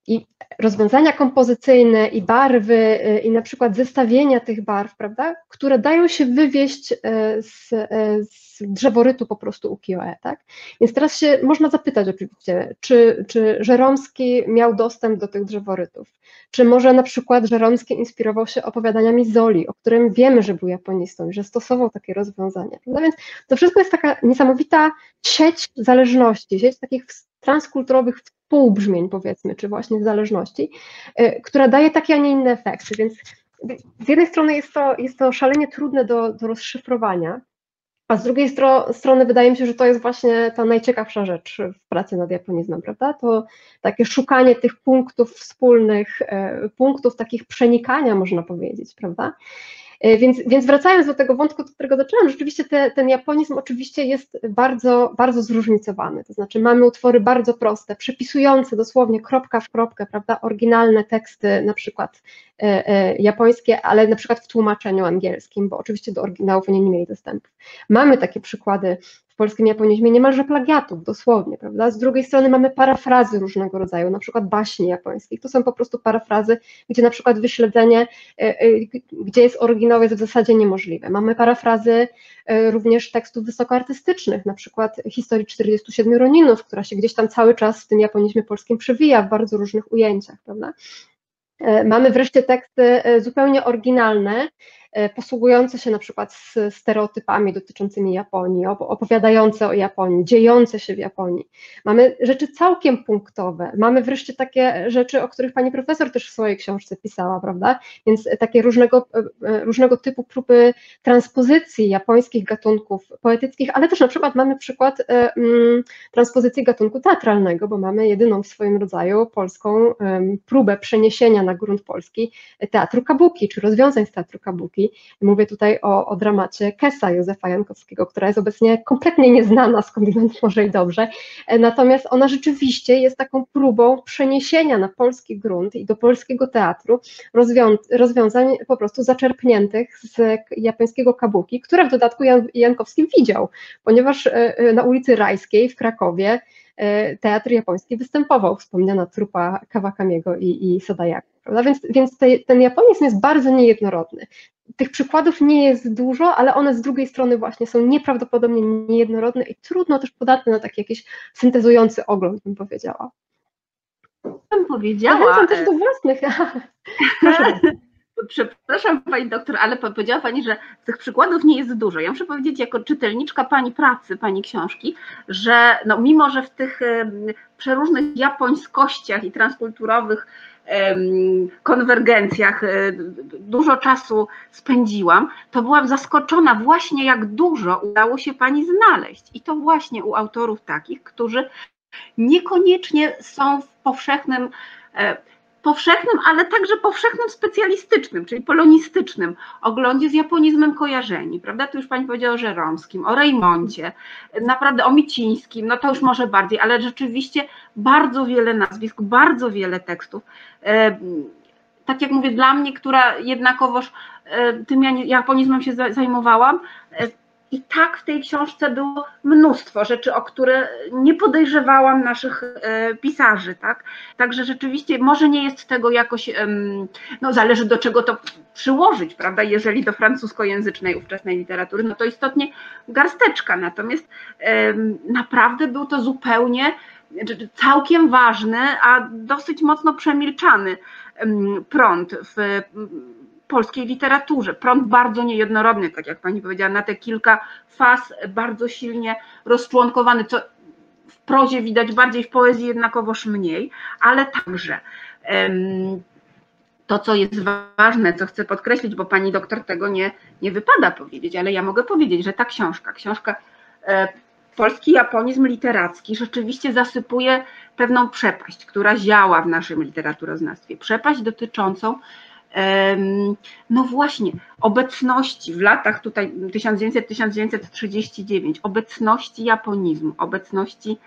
i rozwiązania kompozycyjne i barwy y, i na przykład zestawienia tych barw, prawda, które dają się wywieść y, z, y, z drzeworytu po prostu ukiyo-e, tak? Więc teraz się można zapytać oczywiście, czy, czy Żeromski miał dostęp do tych drzeworytów, czy może na przykład Żeromski inspirował się opowiadaniami Zoli, o którym wiemy, że był japonistą i że stosował takie rozwiązania, prawda? Więc to wszystko jest taka niesamowita sieć zależności, sieć takich transkulturowych półbrzmień, powiedzmy, czy właśnie zależności, e, która daje takie, a nie inne efekty. Więc z jednej strony jest to, jest to szalenie trudne do, do rozszyfrowania, a z drugiej stro, strony wydaje mi się, że to jest właśnie ta najciekawsza rzecz w pracy nad japonizmem, prawda? To takie szukanie tych punktów wspólnych, e, punktów takich przenikania, można powiedzieć, prawda? E, więc, więc wracając do tego wątku, od którego zaczęłam, rzeczywiście te, ten japonizm oczywiście jest bardzo, bardzo zróżnicowany. To znaczy mamy utwory bardzo proste, przepisujące dosłownie kropka w kropkę, prawda, oryginalne teksty, na przykład e, e, japońskie, ale na przykład w tłumaczeniu angielskim, bo oczywiście do oryginałów oni nie mieli dostępu. Mamy takie przykłady w polskim japonizmie niemalże plagiatów, dosłownie, prawda? Z drugiej strony mamy parafrazy różnego rodzaju, na przykład baśni japońskich. To są po prostu parafrazy, gdzie na przykład wyśledzenie, e, e, gdzie jest oryginał, jest w zasadzie niemożliwe. Mamy parafrazy e, również tekstów wysokoartystycznych, na przykład historii 47 Roninów, która się gdzieś tam cały czas w tym japonizmie polskim przewija w bardzo różnych ujęciach, prawda? Mamy wreszcie teksty zupełnie oryginalne, posługujące się na przykład stereotypami dotyczącymi Japonii, opowiadające o Japonii, dziejące się w Japonii. Mamy rzeczy całkiem punktowe, mamy wreszcie takie rzeczy, o których pani profesor też w swojej książce pisała, prawda? Więc takie różnego, e, e, różnego typu próby transpozycji japońskich gatunków poetyckich, ale też na przykład mamy przykład mm, transpozycji gatunku teatralnego, bo mamy jedyną w swoim rodzaju polską próbę przeniesienia na grunt polski teatru kabuki, czy rozwiązań z teatru kabuki. Mówię tutaj o, o dramacie Kesa Józefa Jankowskiego, która jest obecnie kompletnie nieznana, skądinąd może i dobrze. E, natomiast ona rzeczywiście jest taką próbą przeniesienia na polski grunt i do polskiego teatru rozwią rozwiązań po prostu zaczerpniętych z japońskiego kabuki, które w dodatku Jan Jankowski widział, ponieważ e, e, na ulicy Rajskiej w Krakowie teatr japoński występował, wspomniana trupa Kawakamiego i, i. Prawda? Więc, więc te, ten japonizm jest bardzo niejednorodny. Tych przykładów nie jest dużo, ale one z drugiej strony właśnie są nieprawdopodobnie niejednorodne i trudno też podatne na taki jakiś syntezujący ogląd, bym powiedziała. Bym powiedziała. Zachęcam też do własnych. *laughs* Proszę *laughs* Przepraszam Pani doktor, ale powiedziała Pani, że tych przykładów nie jest dużo. Ja muszę powiedzieć jako czytelniczka Pani pracy, Pani książki, że no, mimo, że w tych przeróżnych japońskościach i transkulturowych konwergencjach e, dużo czasu spędziłam, to byłam zaskoczona właśnie jak dużo udało się Pani znaleźć. I to właśnie u autorów takich, którzy niekoniecznie są w powszechnym e, powszechnym, ale także powszechnym specjalistycznym, czyli polonistycznym oglądzie z japonizmem kojarzeni, prawda? Tu już Pani powiedziała o Żeromskim, o Rejmoncie, naprawdę o Micińskim, no to już może bardziej, ale rzeczywiście bardzo wiele nazwisk, bardzo wiele tekstów. E, tak jak mówię, dla mnie, która jednakowoż e, tym japonizmem się zajmowałam, e, I tak w tej książce było mnóstwo rzeczy, o które nie podejrzewałam naszych e, pisarzy, tak? Także rzeczywiście może nie jest tego jakoś, no zależy do czego to przyłożyć, prawda? Jeżeli do francuskojęzycznej ówczesnej literatury, no to istotnie garsteczka, natomiast naprawdę był to zupełnie całkiem ważny, a dosyć mocno przemilczany prąd w polskiej literaturze. Prąd bardzo niejednorodny, tak jak pani powiedziała, na te kilka faz bardzo silnie rozczłonkowany, co w prozie widać bardziej, w poezji jednakowoż mniej, ale także to, co jest ważne, co chcę podkreślić, bo pani doktor tego nie, nie wypada powiedzieć, ale ja mogę powiedzieć, że ta książka, książka e, polski japonizm literacki rzeczywiście zasypuje pewną przepaść, która ziała w naszym literaturoznawstwie. Przepaść dotyczącą no właśnie, obecności w latach tutaj 1900-1939, obecności japonizmu, obecności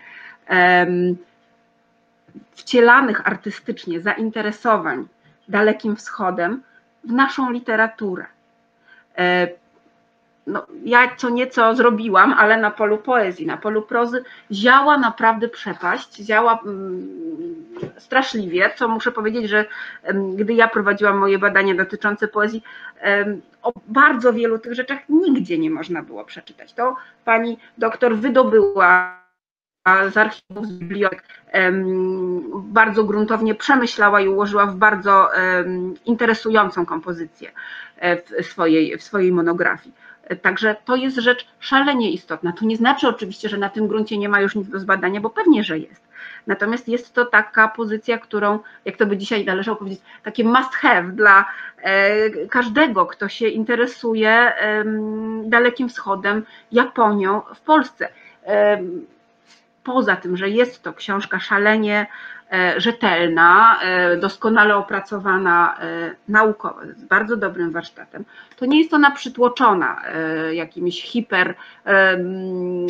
wcielanych artystycznie zainteresowań Dalekim Wschodem w naszą literaturę. No, ja co nieco zrobiłam, ale na polu poezji, na polu prozy ziała naprawdę przepaść, ziała mm, straszliwie, co muszę powiedzieć, że gdy ja prowadziłam moje badania dotyczące poezji, o bardzo wielu tych rzeczach nigdzie nie można było przeczytać. To pani doktor wydobyła z archiwów, z bibliotek, bardzo gruntownie przemyślała i ułożyła w bardzo interesującą kompozycję e, w swojej, w swojej monografii. Także to jest rzecz szalenie istotna. To nie znaczy oczywiście, że na tym gruncie nie ma już nic do zbadania, bo pewnie, że jest. Natomiast jest to taka pozycja, którą, jak to by dzisiaj należało powiedzieć, takie must have dla e, każdego, kto się interesuje Dalekim Wschodem, Japonią w Polsce. Poza tym, że jest to książka szalenie E, rzetelna, e, doskonale opracowana e, naukowo, z bardzo dobrym warsztatem, to nie jest ona przytłoczona jakimiś hiper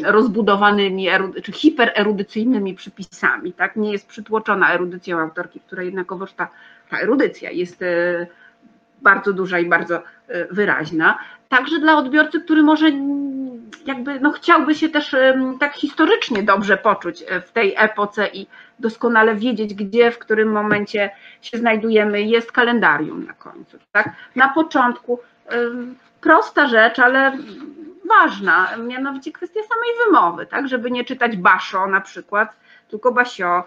rozbudowanymi czy hipererudycyjnymi przypisami, tak? Nie jest przytłoczona erudycją autorki, która jednakowoż ta, ta erudycja jest bardzo duża i bardzo wyraźna. Także dla odbiorcy, który może jakby no chciałby się też tak historycznie dobrze poczuć w tej epoce i doskonale wiedzieć, gdzie, w którym momencie się znajdujemy, jest kalendarium na końcu. Tak? Na początku prosta rzecz, ale ważna, mianowicie kwestia samej wymowy, tak? żeby nie czytać baszo na przykład, tylko basio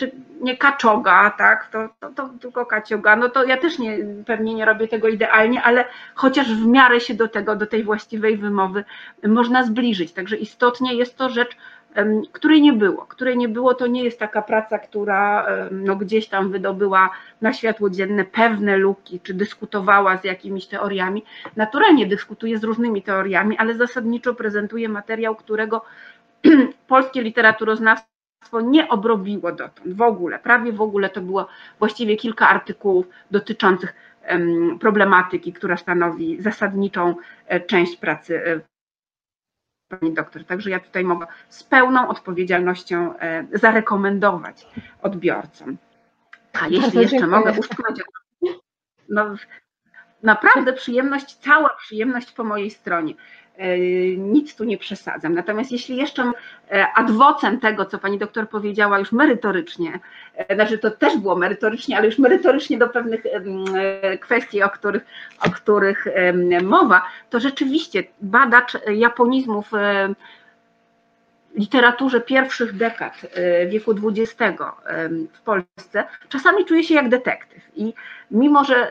czy nie kaczoga, tak, to, to, to, tylko kacioga, no to ja też nie, pewnie nie robię tego idealnie, ale chociaż w miarę się do tego, do tej właściwej wymowy można zbliżyć. Także istotnie jest to rzecz, której nie było. Której nie było, to nie jest taka praca, która no, gdzieś tam wydobyła na światło dzienne pewne luki, czy dyskutowała z jakimiś teoriami. Naturalnie dyskutuje z różnymi teoriami, ale zasadniczo prezentuje materiał, którego *clears throat* polskie literaturoznawstwo nie obrobiło dotąd w ogóle, prawie w ogóle to było właściwie kilka artykułów dotyczących problematyki, która stanowi zasadniczą e, część pracy e, pani doktor. Także ja tutaj mogę z pełną odpowiedzialnością e, zarekomendować odbiorcom. A jeśli jeszcze mogę uszczknąć, no, naprawdę przyjemność, cała przyjemność po mojej stronie. E, nic tu nie przesadzam. Natomiast jeśli jeszcze e, adwocem tego, co pani doktor powiedziała już merytorycznie, e, znaczy to też było merytorycznie, ale już merytorycznie do pewnych kwestii, o których, o których mowa, to rzeczywiście badacz japonizmów literaturze pierwszych dekad wieku XX w Polsce czasami czuje się jak detektyw. I mimo, że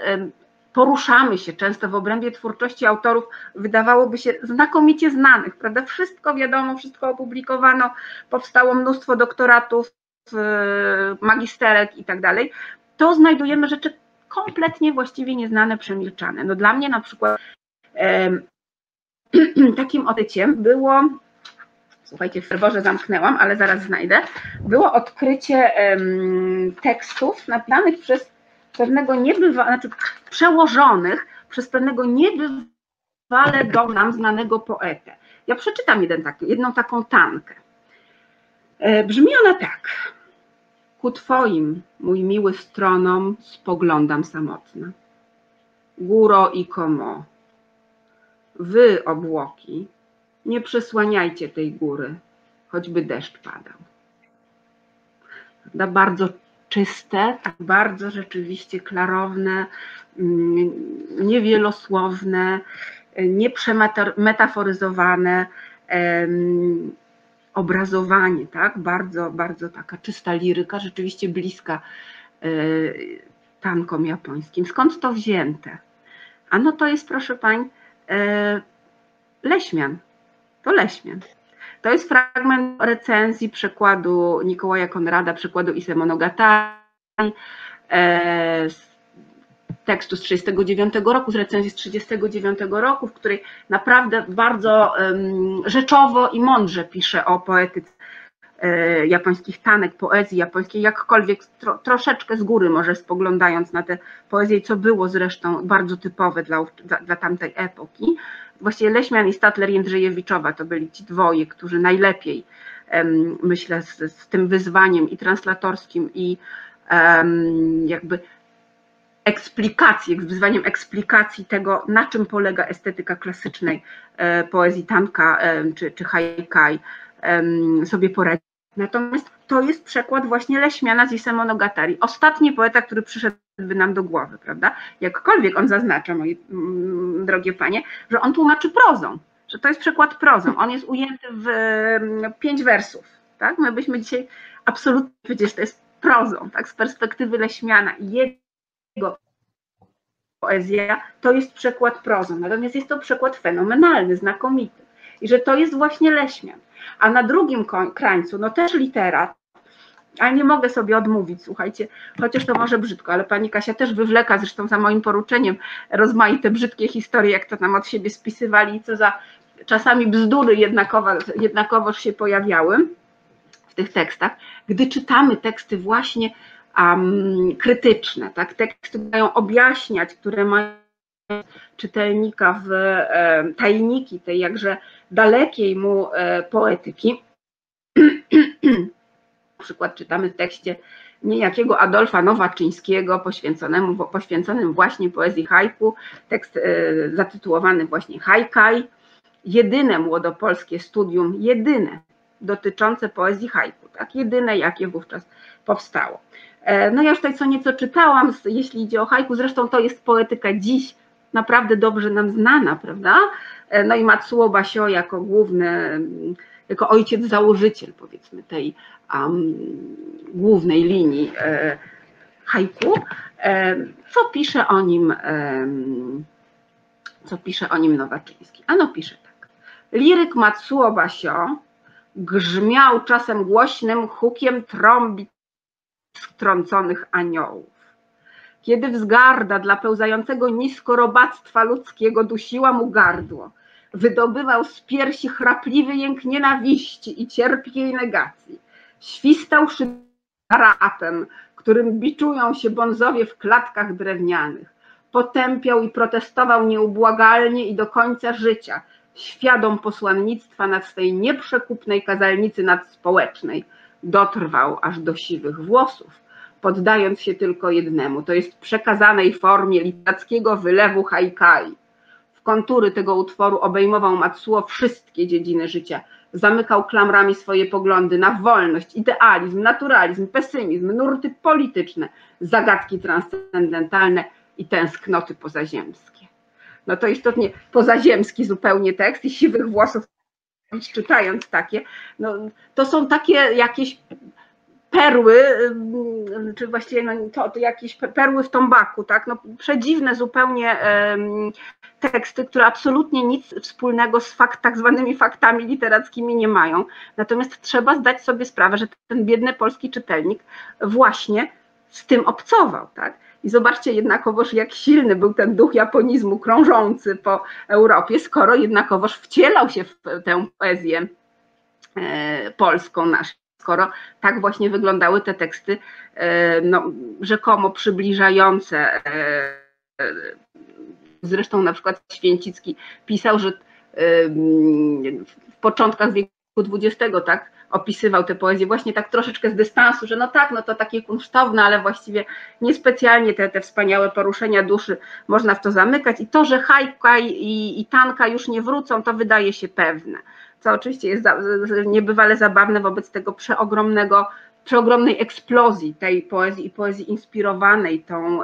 poruszamy się często w obrębie twórczości autorów, wydawałoby się znakomicie znanych, prawda? Wszystko wiadomo, wszystko opublikowano, powstało mnóstwo doktoratów, magisterek i tak dalej, to znajdujemy rzeczy kompletnie właściwie nieznane, przemilczane. No dla mnie na przykład *clears throat* takim odkryciem było, słuchajcie, w ferworze zamknęłam, ale zaraz znajdę, było odkrycie tekstów napisanych przez pewnego niebywa, znaczy przełożonych przez pewnego niebywale do nam znanego poetę. Ja przeczytam jeden taki, jedną taką tankę. E, brzmi ona tak. Ku Twoim, mój miły stronom, spoglądam samotna. Góro i komo. wy obłoki, nie przysłaniajcie tej góry, choćby deszcz padał. Bardzo czyste, tak bardzo rzeczywiście klarowne, mm, niewielosłowne, nieprzemetaforyzowane obrazowanie, tak? Bardzo, bardzo taka czysta liryka, rzeczywiście bliska e, tankom japońskim. Skąd to wzięte? A no to jest, proszę pań, e, Leśmian. To Leśmian. To jest fragment recenzji przekładu Nikołaja Konrada, przekładu Ise Monogatari, e, z tekstu z 1939 roku, z recenzji z 1939 roku, w której naprawdę bardzo rzeczowo i mądrze pisze o poetyce e, japońskich tanek, poezji japońskiej, jakkolwiek tro, troszeczkę z góry może spoglądając na tę poezję, co było zresztą bardzo typowe dla, dla, dla tamtej epoki. Właściwie Leśmian i Statler Jędrzejewiczowa to byli ci dwoje, którzy najlepiej, myślę, z, z tym wyzwaniem i translatorskim i jakby eksplikacji, z wyzwaniem eksplikacji tego, na czym polega estetyka klasycznej e, poezji tanka e, czy, czy haikai sobie poradzi. Natomiast to jest przekład właśnie Leśmiana z Ise Monogatari. Ostatni poeta, który przyszedłby nam do głowy, prawda? Jakkolwiek on zaznacza, moje mm, drogie panie, że on tłumaczy prozą, że to jest przekład prozą. On jest ujęty w pięć wersów, tak? My byśmy dzisiaj absolutnie powiedzieli, że to jest prozą, tak? Z perspektywy Leśmiana i jego poezja to jest przekład prozą, natomiast jest to przekład fenomenalny, znakomity. I że to jest właśnie Leśmian. A na drugim krańcu, no też literat, ale nie mogę sobie odmówić, słuchajcie, chociaż to może brzydko, ale pani Kasia też wywleka, zresztą za moim poruczeniem, rozmaite brzydkie historie, jak to nam od siebie spisywali i co za czasami bzdury jednakowo, jednakowoż się pojawiały w tych tekstach. Gdy czytamy teksty właśnie um, krytyczne, tak? teksty mają objaśniać, które mają czytelnika w e, tajniki tej jakże dalekiej mu e, poetyki. *clears throat* Przykład czytamy w tekście niejakiego Adolfa Nowaczyńskiego poświęconemu, poświęconym właśnie poezji haiku, tekst e, zatytułowany właśnie Hajkaj, jedyne młodopolskie studium, jedyne dotyczące poezji haiku, tak, jedyne jakie wówczas powstało. E, no ja już tutaj co nieco czytałam, jeśli idzie o haiku, zresztą to jest poetyka dziś naprawdę dobrze nam znana, prawda? E, no i Matsuo Basio jako główny, jako ojciec założyciel powiedzmy tej um, głównej linii e, haiku. E, co pisze o nim, e, co pisze o nim Nowaczyński? Ano pisze tak. Liryk Matsuo Basio grzmiał czasem głośnym hukiem trąbi strąconych aniołów. Kiedy wzgarda dla pełzającego nisko robactwa ludzkiego dusiła mu gardło, wydobywał z piersi chrapliwy jęk nienawiści i cierpiej negacji. Świstał rapem, którym biczują się bonzowie w klatkach drewnianych. Potępiał i protestował nieubłagalnie i do końca życia, świadom posłannictwa nad swej nieprzekupnej kazalnicy nadspołecznej – dotrwał aż do siwych włosów, poddając się tylko jednemu, to jest przekazanej formie literackiego wylewu haikai. Kontury tego utworu obejmował Matsuo wszystkie dziedziny życia, zamykał klamrami swoje poglądy na wolność, idealizm, naturalizm, pesymizm, nurty polityczne, zagadki transcendentalne i tęsknoty pozaziemskie. No to istotnie pozaziemski zupełnie tekst i siwych włosów czytając takie, no, to są takie jakieś perły, czy właściwie no, to, to, jakieś perły w tombaku, tak? No, przedziwne zupełnie teksty, które absolutnie nic wspólnego z fakt, tak zwanymi faktami literackimi nie mają. Natomiast trzeba zdać sobie sprawę, że ten biedny polski czytelnik właśnie z tym obcował, tak? I zobaczcie jednakowoż, jak silny był ten duch japonizmu krążący po Europie, skoro jednakowoż wcielał się w tę poezję e, polską naszą, skoro tak właśnie wyglądały te teksty e, no, rzekomo przybliżające. E, zresztą na przykład Święcicki pisał, że w początkach wieku XX, tak, opisywał tę poezję właśnie tak troszeczkę z dystansu, że no tak, no to takie kunsztowne, ale właściwie niespecjalnie te, te wspaniałe poruszenia duszy można w to zamykać i to, że hajka i, i tanka już nie wrócą, to wydaje się pewne, co oczywiście jest niebywale zabawne wobec tego przeogromnego przeogromnej eksplozji tej poezji i poezji inspirowanej tą,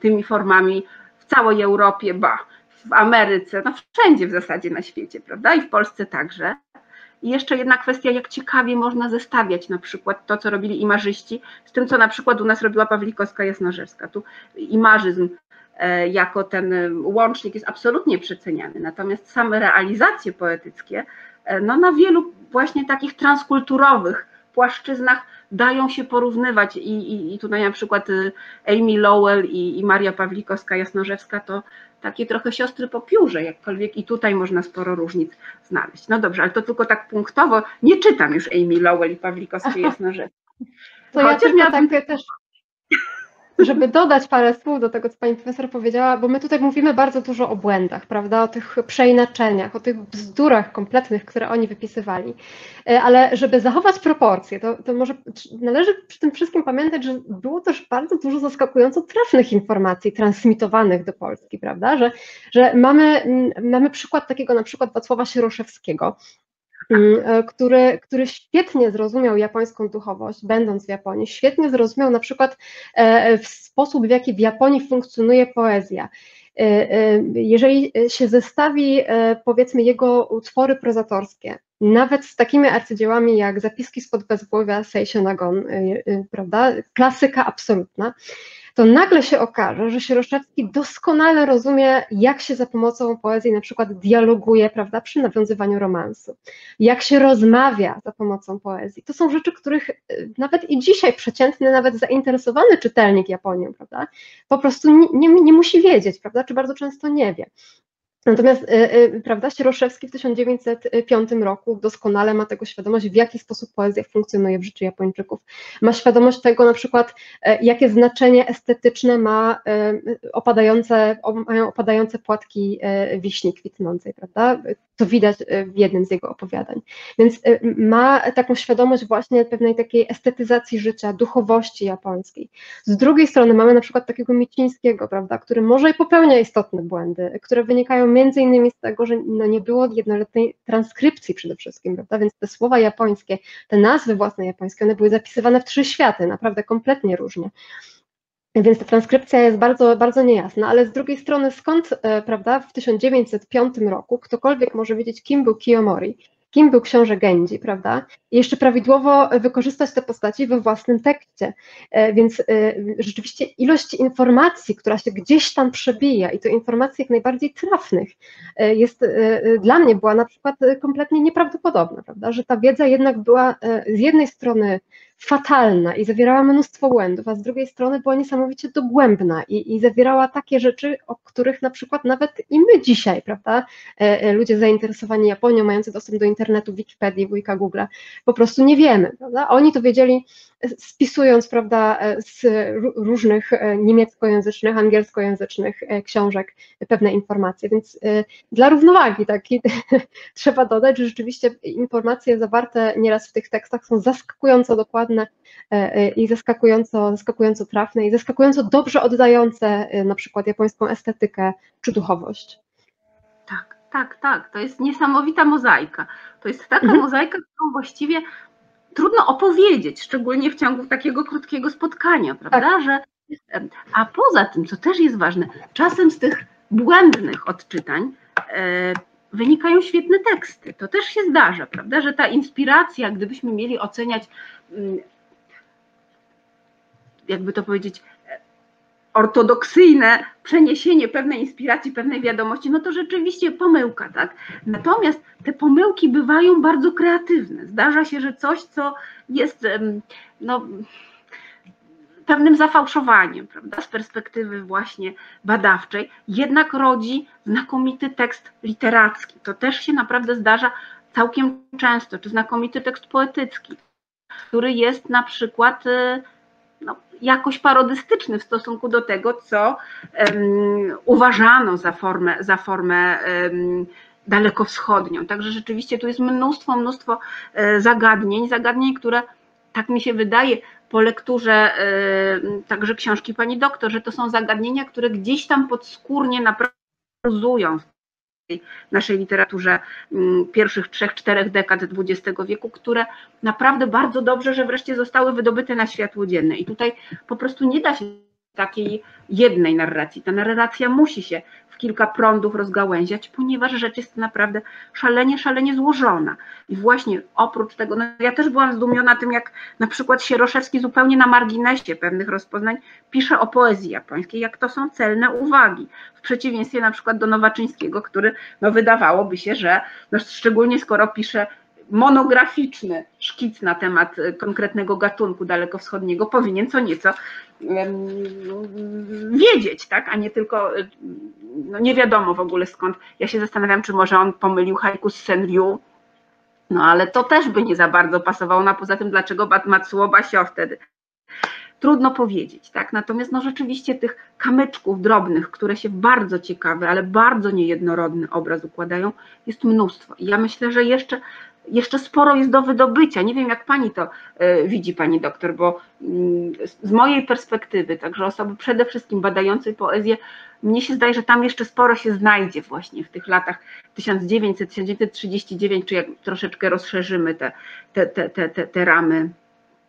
tymi formami w całej Europie, ba, w Ameryce, no wszędzie w zasadzie na świecie, prawda? I w Polsce także. I jeszcze jedna kwestia, jak ciekawie można zestawiać na przykład to, co robili imarzyści, z tym, co na przykład u nas robiła Pawlikowska Jasnorzewska. Tu imarzyzm jako ten łącznik jest absolutnie przeceniany, natomiast same realizacje poetyckie e, no, na wielu właśnie takich transkulturowych płaszczyznach dają się porównywać i, i, i tutaj na przykład Amy Lowell i, i Maria Pawlikowska-Jasnorzewska to takie trochę siostry po piórze, jakkolwiek i tutaj można sporo różnic znaleźć. No dobrze, ale to tylko tak punktowo, nie czytam już Amy Lowell i Pawlikowskiej-Jasnorzewskiej. *laughs* To Chociaż ja miałabym... tak też żeby dodać parę słów do tego, co pani profesor powiedziała, bo my tutaj mówimy bardzo dużo o błędach, prawda, o tych przeinaczeniach, o tych bzdurach kompletnych, które oni wypisywali, e, ale żeby zachować proporcje, to, to może należy przy tym wszystkim pamiętać, że było też bardzo dużo zaskakująco trafnych informacji transmitowanych do Polski, prawda, że, że mamy, mamy przykład takiego na przykład Wacława Sieroszewskiego, który, który świetnie zrozumiał japońską duchowość, będąc w Japonii, świetnie zrozumiał na przykład e, w sposób, w jaki w Japonii funkcjonuje poezja. E, jeżeli się zestawi, powiedzmy, jego utwory prozatorskie, nawet z takimi arcydziełami jak Zapiski spod bezgłowia Seisho Nagon, prawda, klasyka absolutna, to nagle się okaże, że Sieroszewski doskonale rozumie, jak się za pomocą poezji na przykład dialoguje, prawda, przy nawiązywaniu romansu, jak się rozmawia za pomocą poezji. To są rzeczy, których y, nawet i dzisiaj przeciętny, nawet zainteresowany czytelnik Japonią, prawda, po prostu nie, nie, nie musi wiedzieć, prawda, czy bardzo często nie wie. Natomiast y, y, prawda, Sieroszewski w 1905 roku doskonale ma tego świadomość, w jaki sposób poezja funkcjonuje w życiu Japończyków. Ma świadomość tego na przykład, e, jakie znaczenie estetyczne ma e, opadające, mają opadające płatki e, wiśni kwitnącej, prawda? To widać w jednym z jego opowiadań. Więc ma taką świadomość właśnie pewnej takiej estetyzacji życia, duchowości japońskiej. Z drugiej strony mamy na przykład takiego Micińskiego, prawda, który może i popełnia istotne błędy, które wynikają między innymi z tego, że no nie było jednoletniej transkrypcji przede wszystkim, prawda? Więc te słowa japońskie, te nazwy własne japońskie, one były zapisywane w trzy światy, naprawdę kompletnie różnie. Więc ta transkrypcja jest bardzo, bardzo niejasna, ale z drugiej strony skąd, e, prawda, w 1905 roku ktokolwiek może wiedzieć, kim był Kiyomori, kim był książę Gędzi, prawda? I jeszcze prawidłowo wykorzystać te postaci we własnym tekście. E, więc e, rzeczywiście ilość informacji, która się gdzieś tam przebija i to informacji jak najbardziej trafnych, e, jest dla mnie była na przykład kompletnie nieprawdopodobna, prawda? Że ta wiedza jednak była z jednej strony fatalna i zawierała mnóstwo błędów, a z drugiej strony była niesamowicie dogłębna i, i zawierała takie rzeczy, o których na przykład nawet i my dzisiaj, prawda, ludzie zainteresowani Japonią, mający dostęp do internetu, Wikipedii, wujka Google, po prostu nie wiemy. Prawda? Oni to wiedzieli spisując prawda, z różnych e, niemieckojęzycznych, angielskojęzycznych e, książek pewne informacje. Więc e, dla równowagi takiej *laughs* trzeba dodać, że rzeczywiście informacje zawarte nieraz w tych tekstach są zaskakująco dokładne i zaskakująco, zaskakująco trafne i zaskakująco dobrze oddające na przykład japońską estetykę czy duchowość. Tak, tak, tak. To jest niesamowita mozaika. To jest taka mhm. mozaika, którą właściwie trudno opowiedzieć, szczególnie w ciągu takiego krótkiego spotkania, prawda? Tak. Że, a poza tym, co też jest ważne, czasem z tych błędnych odczytań e, wynikają świetne teksty. To też się zdarza, prawda? Że ta inspiracja, gdybyśmy mieli oceniać, mm, jakby to powiedzieć, ortodoksyjne przeniesienie pewnej inspiracji, pewnej wiadomości, no to rzeczywiście pomyłka, tak? Natomiast te pomyłki bywają bardzo kreatywne. Zdarza się, że coś, co jest no, pewnym zafałszowaniem, prawda, z perspektywy właśnie badawczej, jednak rodzi znakomity tekst literacki. To też się naprawdę zdarza całkiem często, czy znakomity tekst poetycki, który jest na przykład y, no, jakoś parodystyczny w stosunku do tego, co um, uważano za formę, za formę um, dalekowschodnią. Także rzeczywiście tu jest mnóstwo, mnóstwo e, zagadnień, zagadnień, które tak mi się wydaje po lekturze e, także książki pani doktor, że to są zagadnienia, które gdzieś tam podskórnie naprawdę w naszej literaturze mm, pierwszych trzech, czterech dekad XX wieku, które naprawdę bardzo dobrze, że wreszcie zostały wydobyte na światło dzienne. I tutaj po prostu nie da się takiej jednej narracji. Ta narracja musi się w kilka prądów rozgałęziać, ponieważ rzecz jest naprawdę szalenie, szalenie złożona. I właśnie oprócz tego, no ja też byłam zdumiona tym, jak na przykład Sieroszewski zupełnie na marginesie pewnych rozpoznań pisze o poezji japońskiej, jak to są celne uwagi. W przeciwieństwie na przykład do Nowaczyńskiego, który no wydawałoby się, że no szczególnie skoro pisze monograficzny szkic na temat konkretnego gatunku dalekowschodniego powinien co nieco wiedzieć, tak, a nie tylko, no nie wiadomo w ogóle skąd. Ja się zastanawiam, czy może on pomylił haiku z Senryu, no ale to też by nie za bardzo pasowało, na poza tym dlaczego Matsuo Basio wtedy. Trudno powiedzieć, tak? Natomiast no rzeczywiście tych kamyczków drobnych, które się bardzo ciekawy, ale bardzo niejednorodny obraz układają, jest mnóstwo. I ja myślę, że jeszcze jeszcze sporo jest do wydobycia. Nie wiem, jak pani to e, widzi, pani doktor, bo mm, z mojej perspektywy, także osoby przede wszystkim badającej poezję, mnie się zdaje, że tam jeszcze sporo się znajdzie właśnie w tych latach 1900-1939, czy jak troszeczkę rozszerzymy te, te, te, te, te ramy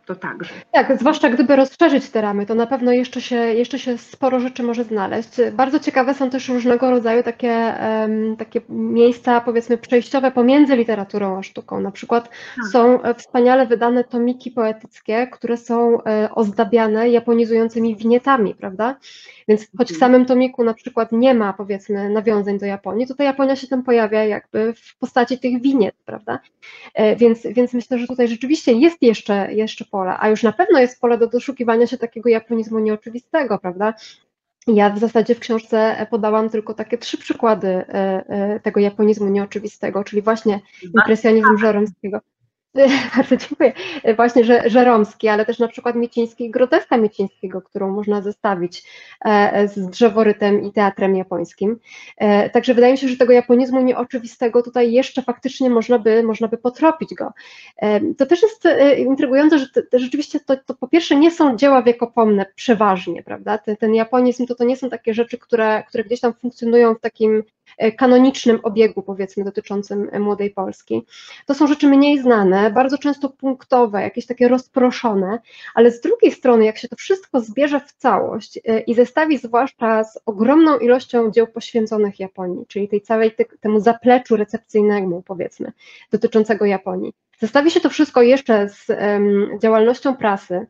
to także. Tak, zwłaszcza gdyby rozszerzyć te ramy, to na pewno jeszcze się, jeszcze się sporo rzeczy może znaleźć. Bardzo ciekawe są też różnego rodzaju takie, takie miejsca, powiedzmy, przejściowe pomiędzy literaturą a sztuką. Na przykład tak. są wspaniale wydane tomiki poetyckie, które są e, ozdabiane japonizującymi winietami, prawda? Więc choć w mhm. samym tomiku na przykład nie ma, powiedzmy, nawiązań do Japonii, to ta Japonia się tam pojawia jakby w postaci tych winiet, prawda? E, więc, więc myślę, że tutaj rzeczywiście jest jeszcze, jeszcze pole, a już na pewno jest pole do doszukiwania się takiego japonizmu nieoczywistego, prawda? Ja w zasadzie w książce podałam tylko takie trzy przykłady e, e, tego japonizmu nieoczywistego, czyli właśnie impresjonizm Żeromskiego. *laughs* Bardzo dziękuję. Właśnie, że Żeromski, ale też na przykład Mieciński, groteska Miecińskiego, którą można zestawić e, z drzeworytem i teatrem japońskim. E, także wydaje mi się, że tego japonizmu nieoczywistego tutaj jeszcze faktycznie można by, można by potropić go. E, to też jest intrygujące, że to, rzeczywiście to, to po pierwsze nie są dzieła wiekopomne przeważnie, prawda? Ten, ten japonizm to, to nie są takie rzeczy, które, które gdzieś tam funkcjonują w takim kanonicznym obiegu, powiedzmy, dotyczącym e, młodej Polski. To są rzeczy mniej znane, bardzo często punktowe, jakieś takie rozproszone, ale z drugiej strony, jak się to wszystko zbierze w całość e, i zestawi zwłaszcza z ogromną ilością dzieł poświęconych Japonii, czyli tej całej te, temu zapleczu recepcyjnemu, powiedzmy, dotyczącego Japonii. Zestawi się to wszystko jeszcze z um, działalnością prasy,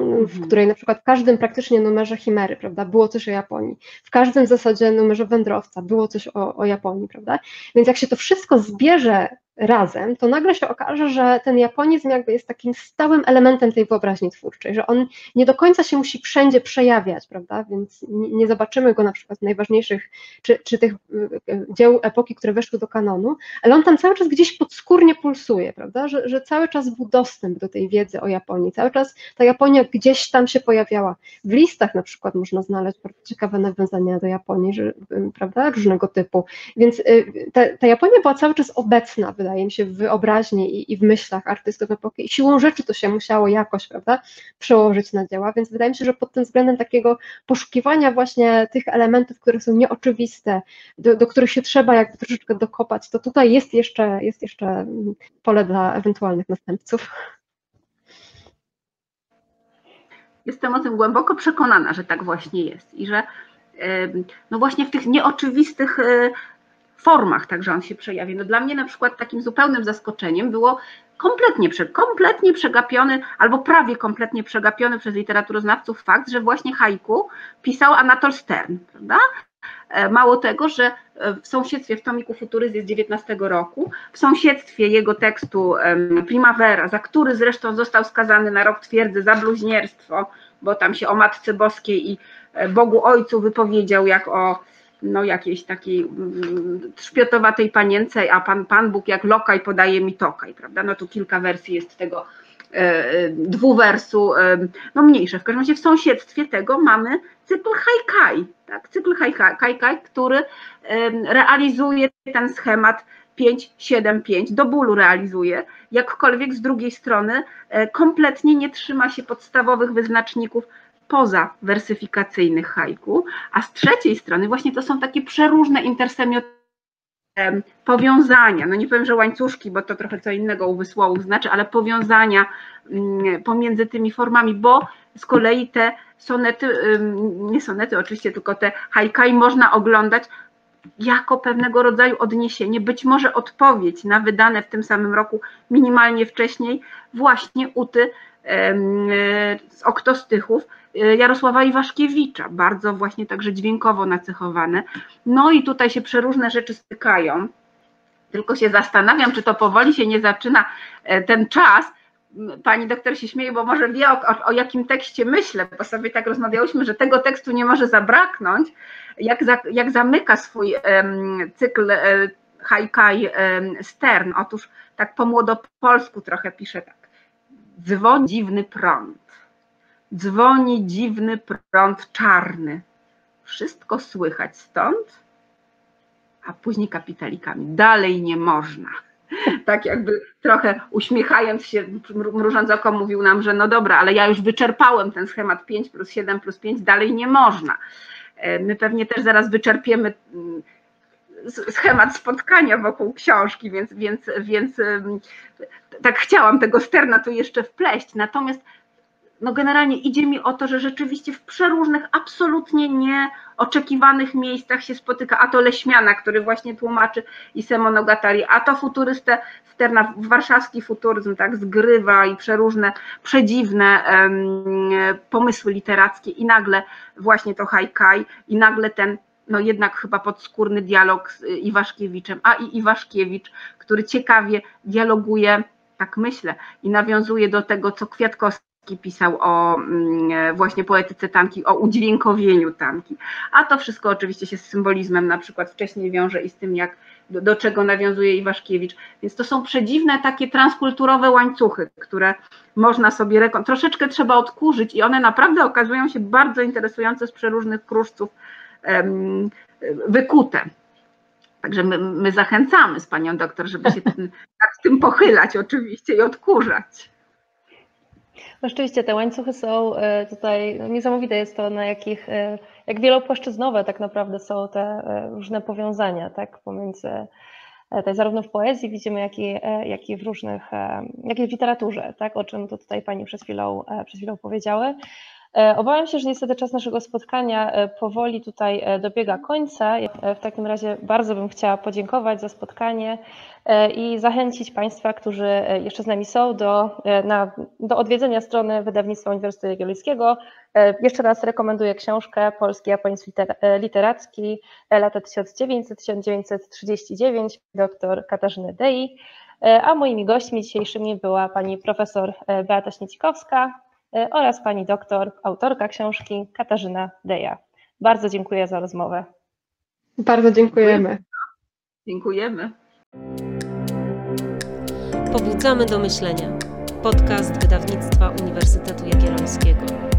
w mhm. której na przykład w każdym praktycznie numerze Chimery, prawda, było coś o Japonii, w każdym w zasadzie numerze Wędrowca było coś o, o Japonii, prawda, więc jak się to wszystko zbierze razem, to nagle się okaże, że ten japonizm jakby jest takim stałym elementem tej wyobraźni twórczej, że on nie do końca się musi wszędzie przejawiać, prawda? Więc nie zobaczymy go na przykład w najważniejszych, czy, czy tych e, dzieł epoki, które weszły do kanonu, ale on tam cały czas gdzieś podskórnie pulsuje, prawda? Że, że cały czas był dostęp do tej wiedzy o Japonii, cały czas ta Japonia gdzieś tam się pojawiała. W listach na przykład można znaleźć ciekawe nawiązania do Japonii, że, prawda? Różnego typu. Więc y, ta, ta Japonia była cały czas obecna, wydaje wydaje mi się, w wyobraźni i, i w myślach artystów epoki. I siłą rzeczy to się musiało jakoś, prawda, przełożyć na dzieła, więc wydaje mi się, że pod tym względem takiego poszukiwania właśnie tych elementów, które są nieoczywiste, do, do których się trzeba jakby troszeczkę dokopać, to tutaj jest jeszcze, jest jeszcze pole dla ewentualnych następców. Jestem o tym głęboko przekonana, że tak właśnie jest i że no właśnie w tych nieoczywistych e, formach także on się przejawi. No dla mnie na przykład takim zupełnym zaskoczeniem było kompletnie, kompletnie przegapiony, albo prawie kompletnie przegapiony przez literaturoznawców fakt, że właśnie haiku pisał Anatol Stern, prawda? E, mało tego, że e, w sąsiedztwie w tomiku Futuryzy z 19 roku, w sąsiedztwie jego tekstu Primavera, za który zresztą został skazany na rok twierdzy za bluźnierstwo, bo tam się o Matce Boskiej i e, Bogu Ojcu wypowiedział jak o no jakiejś takiej mm, trzpiotowatej panience, a pan, pan Bóg jak lokaj podaje mi tokaj, prawda? No tu kilka wersji jest tego dwuwersu, no mniejsze. W każdym razie w sąsiedztwie tego mamy cykl haikai, tak? cykl haikai, który realizuje ten schemat 5, 7, 5, do bólu realizuje, jakkolwiek z drugiej strony e, kompletnie nie trzyma się podstawowych wyznaczników poza wersyfikacyjnych haiku, a z trzeciej strony właśnie to są takie przeróżne intersemioty powiązania, no nie powiem, że łańcuszki, bo to trochę co innego u wysłowów znaczy, ale powiązania mm, pomiędzy tymi formami, bo z kolei te sonety, nie sonety oczywiście, tylko te haikai można oglądać jako pewnego rodzaju odniesienie, być może odpowiedź na wydane w tym samym roku minimalnie wcześniej właśnie uty z oktostychów e, Jarosława Iwaszkiewicza, bardzo właśnie także dźwiękowo nacechowane. No i tutaj się przeróżne rzeczy stykają. Tylko się zastanawiam, czy to powoli się nie zaczyna e, ten czas. Pani doktor się śmieje, bo może wie o, o, o jakim tekście myślę, bo sobie tak rozmawiałyśmy, że tego tekstu nie może zabraknąć. Jak, za, jak zamyka swój um, cykl um, Haikai um, Stern? Otóż tak po młodopolsku trochę pisze tak. Dzwoni dziwny prąd. Dzwoni dziwny prąd czarny. Wszystko słychać stąd, a później kapitalikami. Dalej nie można. *laughs* Tak jakby trochę uśmiechając się, mrużąc oko mówił nam, że no dobra, ale ja już wyczerpałem ten schemat 5 plus 7 plus 5, dalej nie można. E, my pewnie też zaraz wyczerpiemy mm, schemat spotkania wokół książki, więc, więc, więc tak chciałam tego sterna tu jeszcze wpleść. Natomiast no generalnie idzie mi o to, że rzeczywiście w przeróżnych, absolutnie nieoczekiwanych miejscach się spotyka, a to Leśmiana, który właśnie tłumaczy Ise Monogatari, a to futurystę Sterna, warszawski futuryzm, tak, zgrywa i przeróżne, przedziwne um, pomysły literackie i nagle właśnie to haikai i nagle ten no jednak chyba podskórny dialog z Iwaszkiewiczem, a i Iwaszkiewicz, który ciekawie dialoguje, tak myślę, i nawiązuje do tego, co Kwiatkowski pisał o mm, właśnie poetyce tanki, o udźwiękowieniu tanki. A to wszystko oczywiście się z symbolizmem na przykład wcześniej wiąże i z tym, jak do, do czego nawiązuje Iwaszkiewicz. Więc to są przedziwne takie transkulturowe łańcuchy, które można sobie troszeczkę trzeba odkurzyć i one naprawdę okazują się bardzo interesujące z przeróżnych kruszców wykute. Także my, my, zachęcamy z panią doktor, żeby się *laughs* nad tym pochylać oczywiście i odkurzać. No rzeczywiście te łańcuchy są e, tutaj no niesamowite jest to, na jakich, e, jak wielopłaszczyznowe tak naprawdę są te e, różne powiązania, tak, pomiędzy tutaj zarówno w poezji widzimy, jak i, jak i w różnych, jak i w literaturze, tak, o czym to tutaj pani przed chwilą, przed chwilą powiedziały. E, obawiam się, że niestety czas naszego spotkania e, powoli tutaj e, dobiega końca. W takim razie bardzo bym chciała podziękować za spotkanie i zachęcić Państwa, którzy jeszcze z nami są, do, na, do odwiedzenia strony Wydawnictwa Uniwersytetu Jagiellońskiego. Jeszcze raz rekomenduję książkę Polski Japoński Literacki lata 1900-1939 dr Katarzyny Dei. A moimi gośćmi dzisiejszymi była pani profesor Beata Śniecikowska, oraz pani doktor, autorka książki Katarzyna Deja. Bardzo dziękuję za rozmowę. Bardzo dziękujemy. Dziękujemy. Pobudzamy do myślenia. Podcast wydawnictwa Uniwersytetu Jagiellońskiego.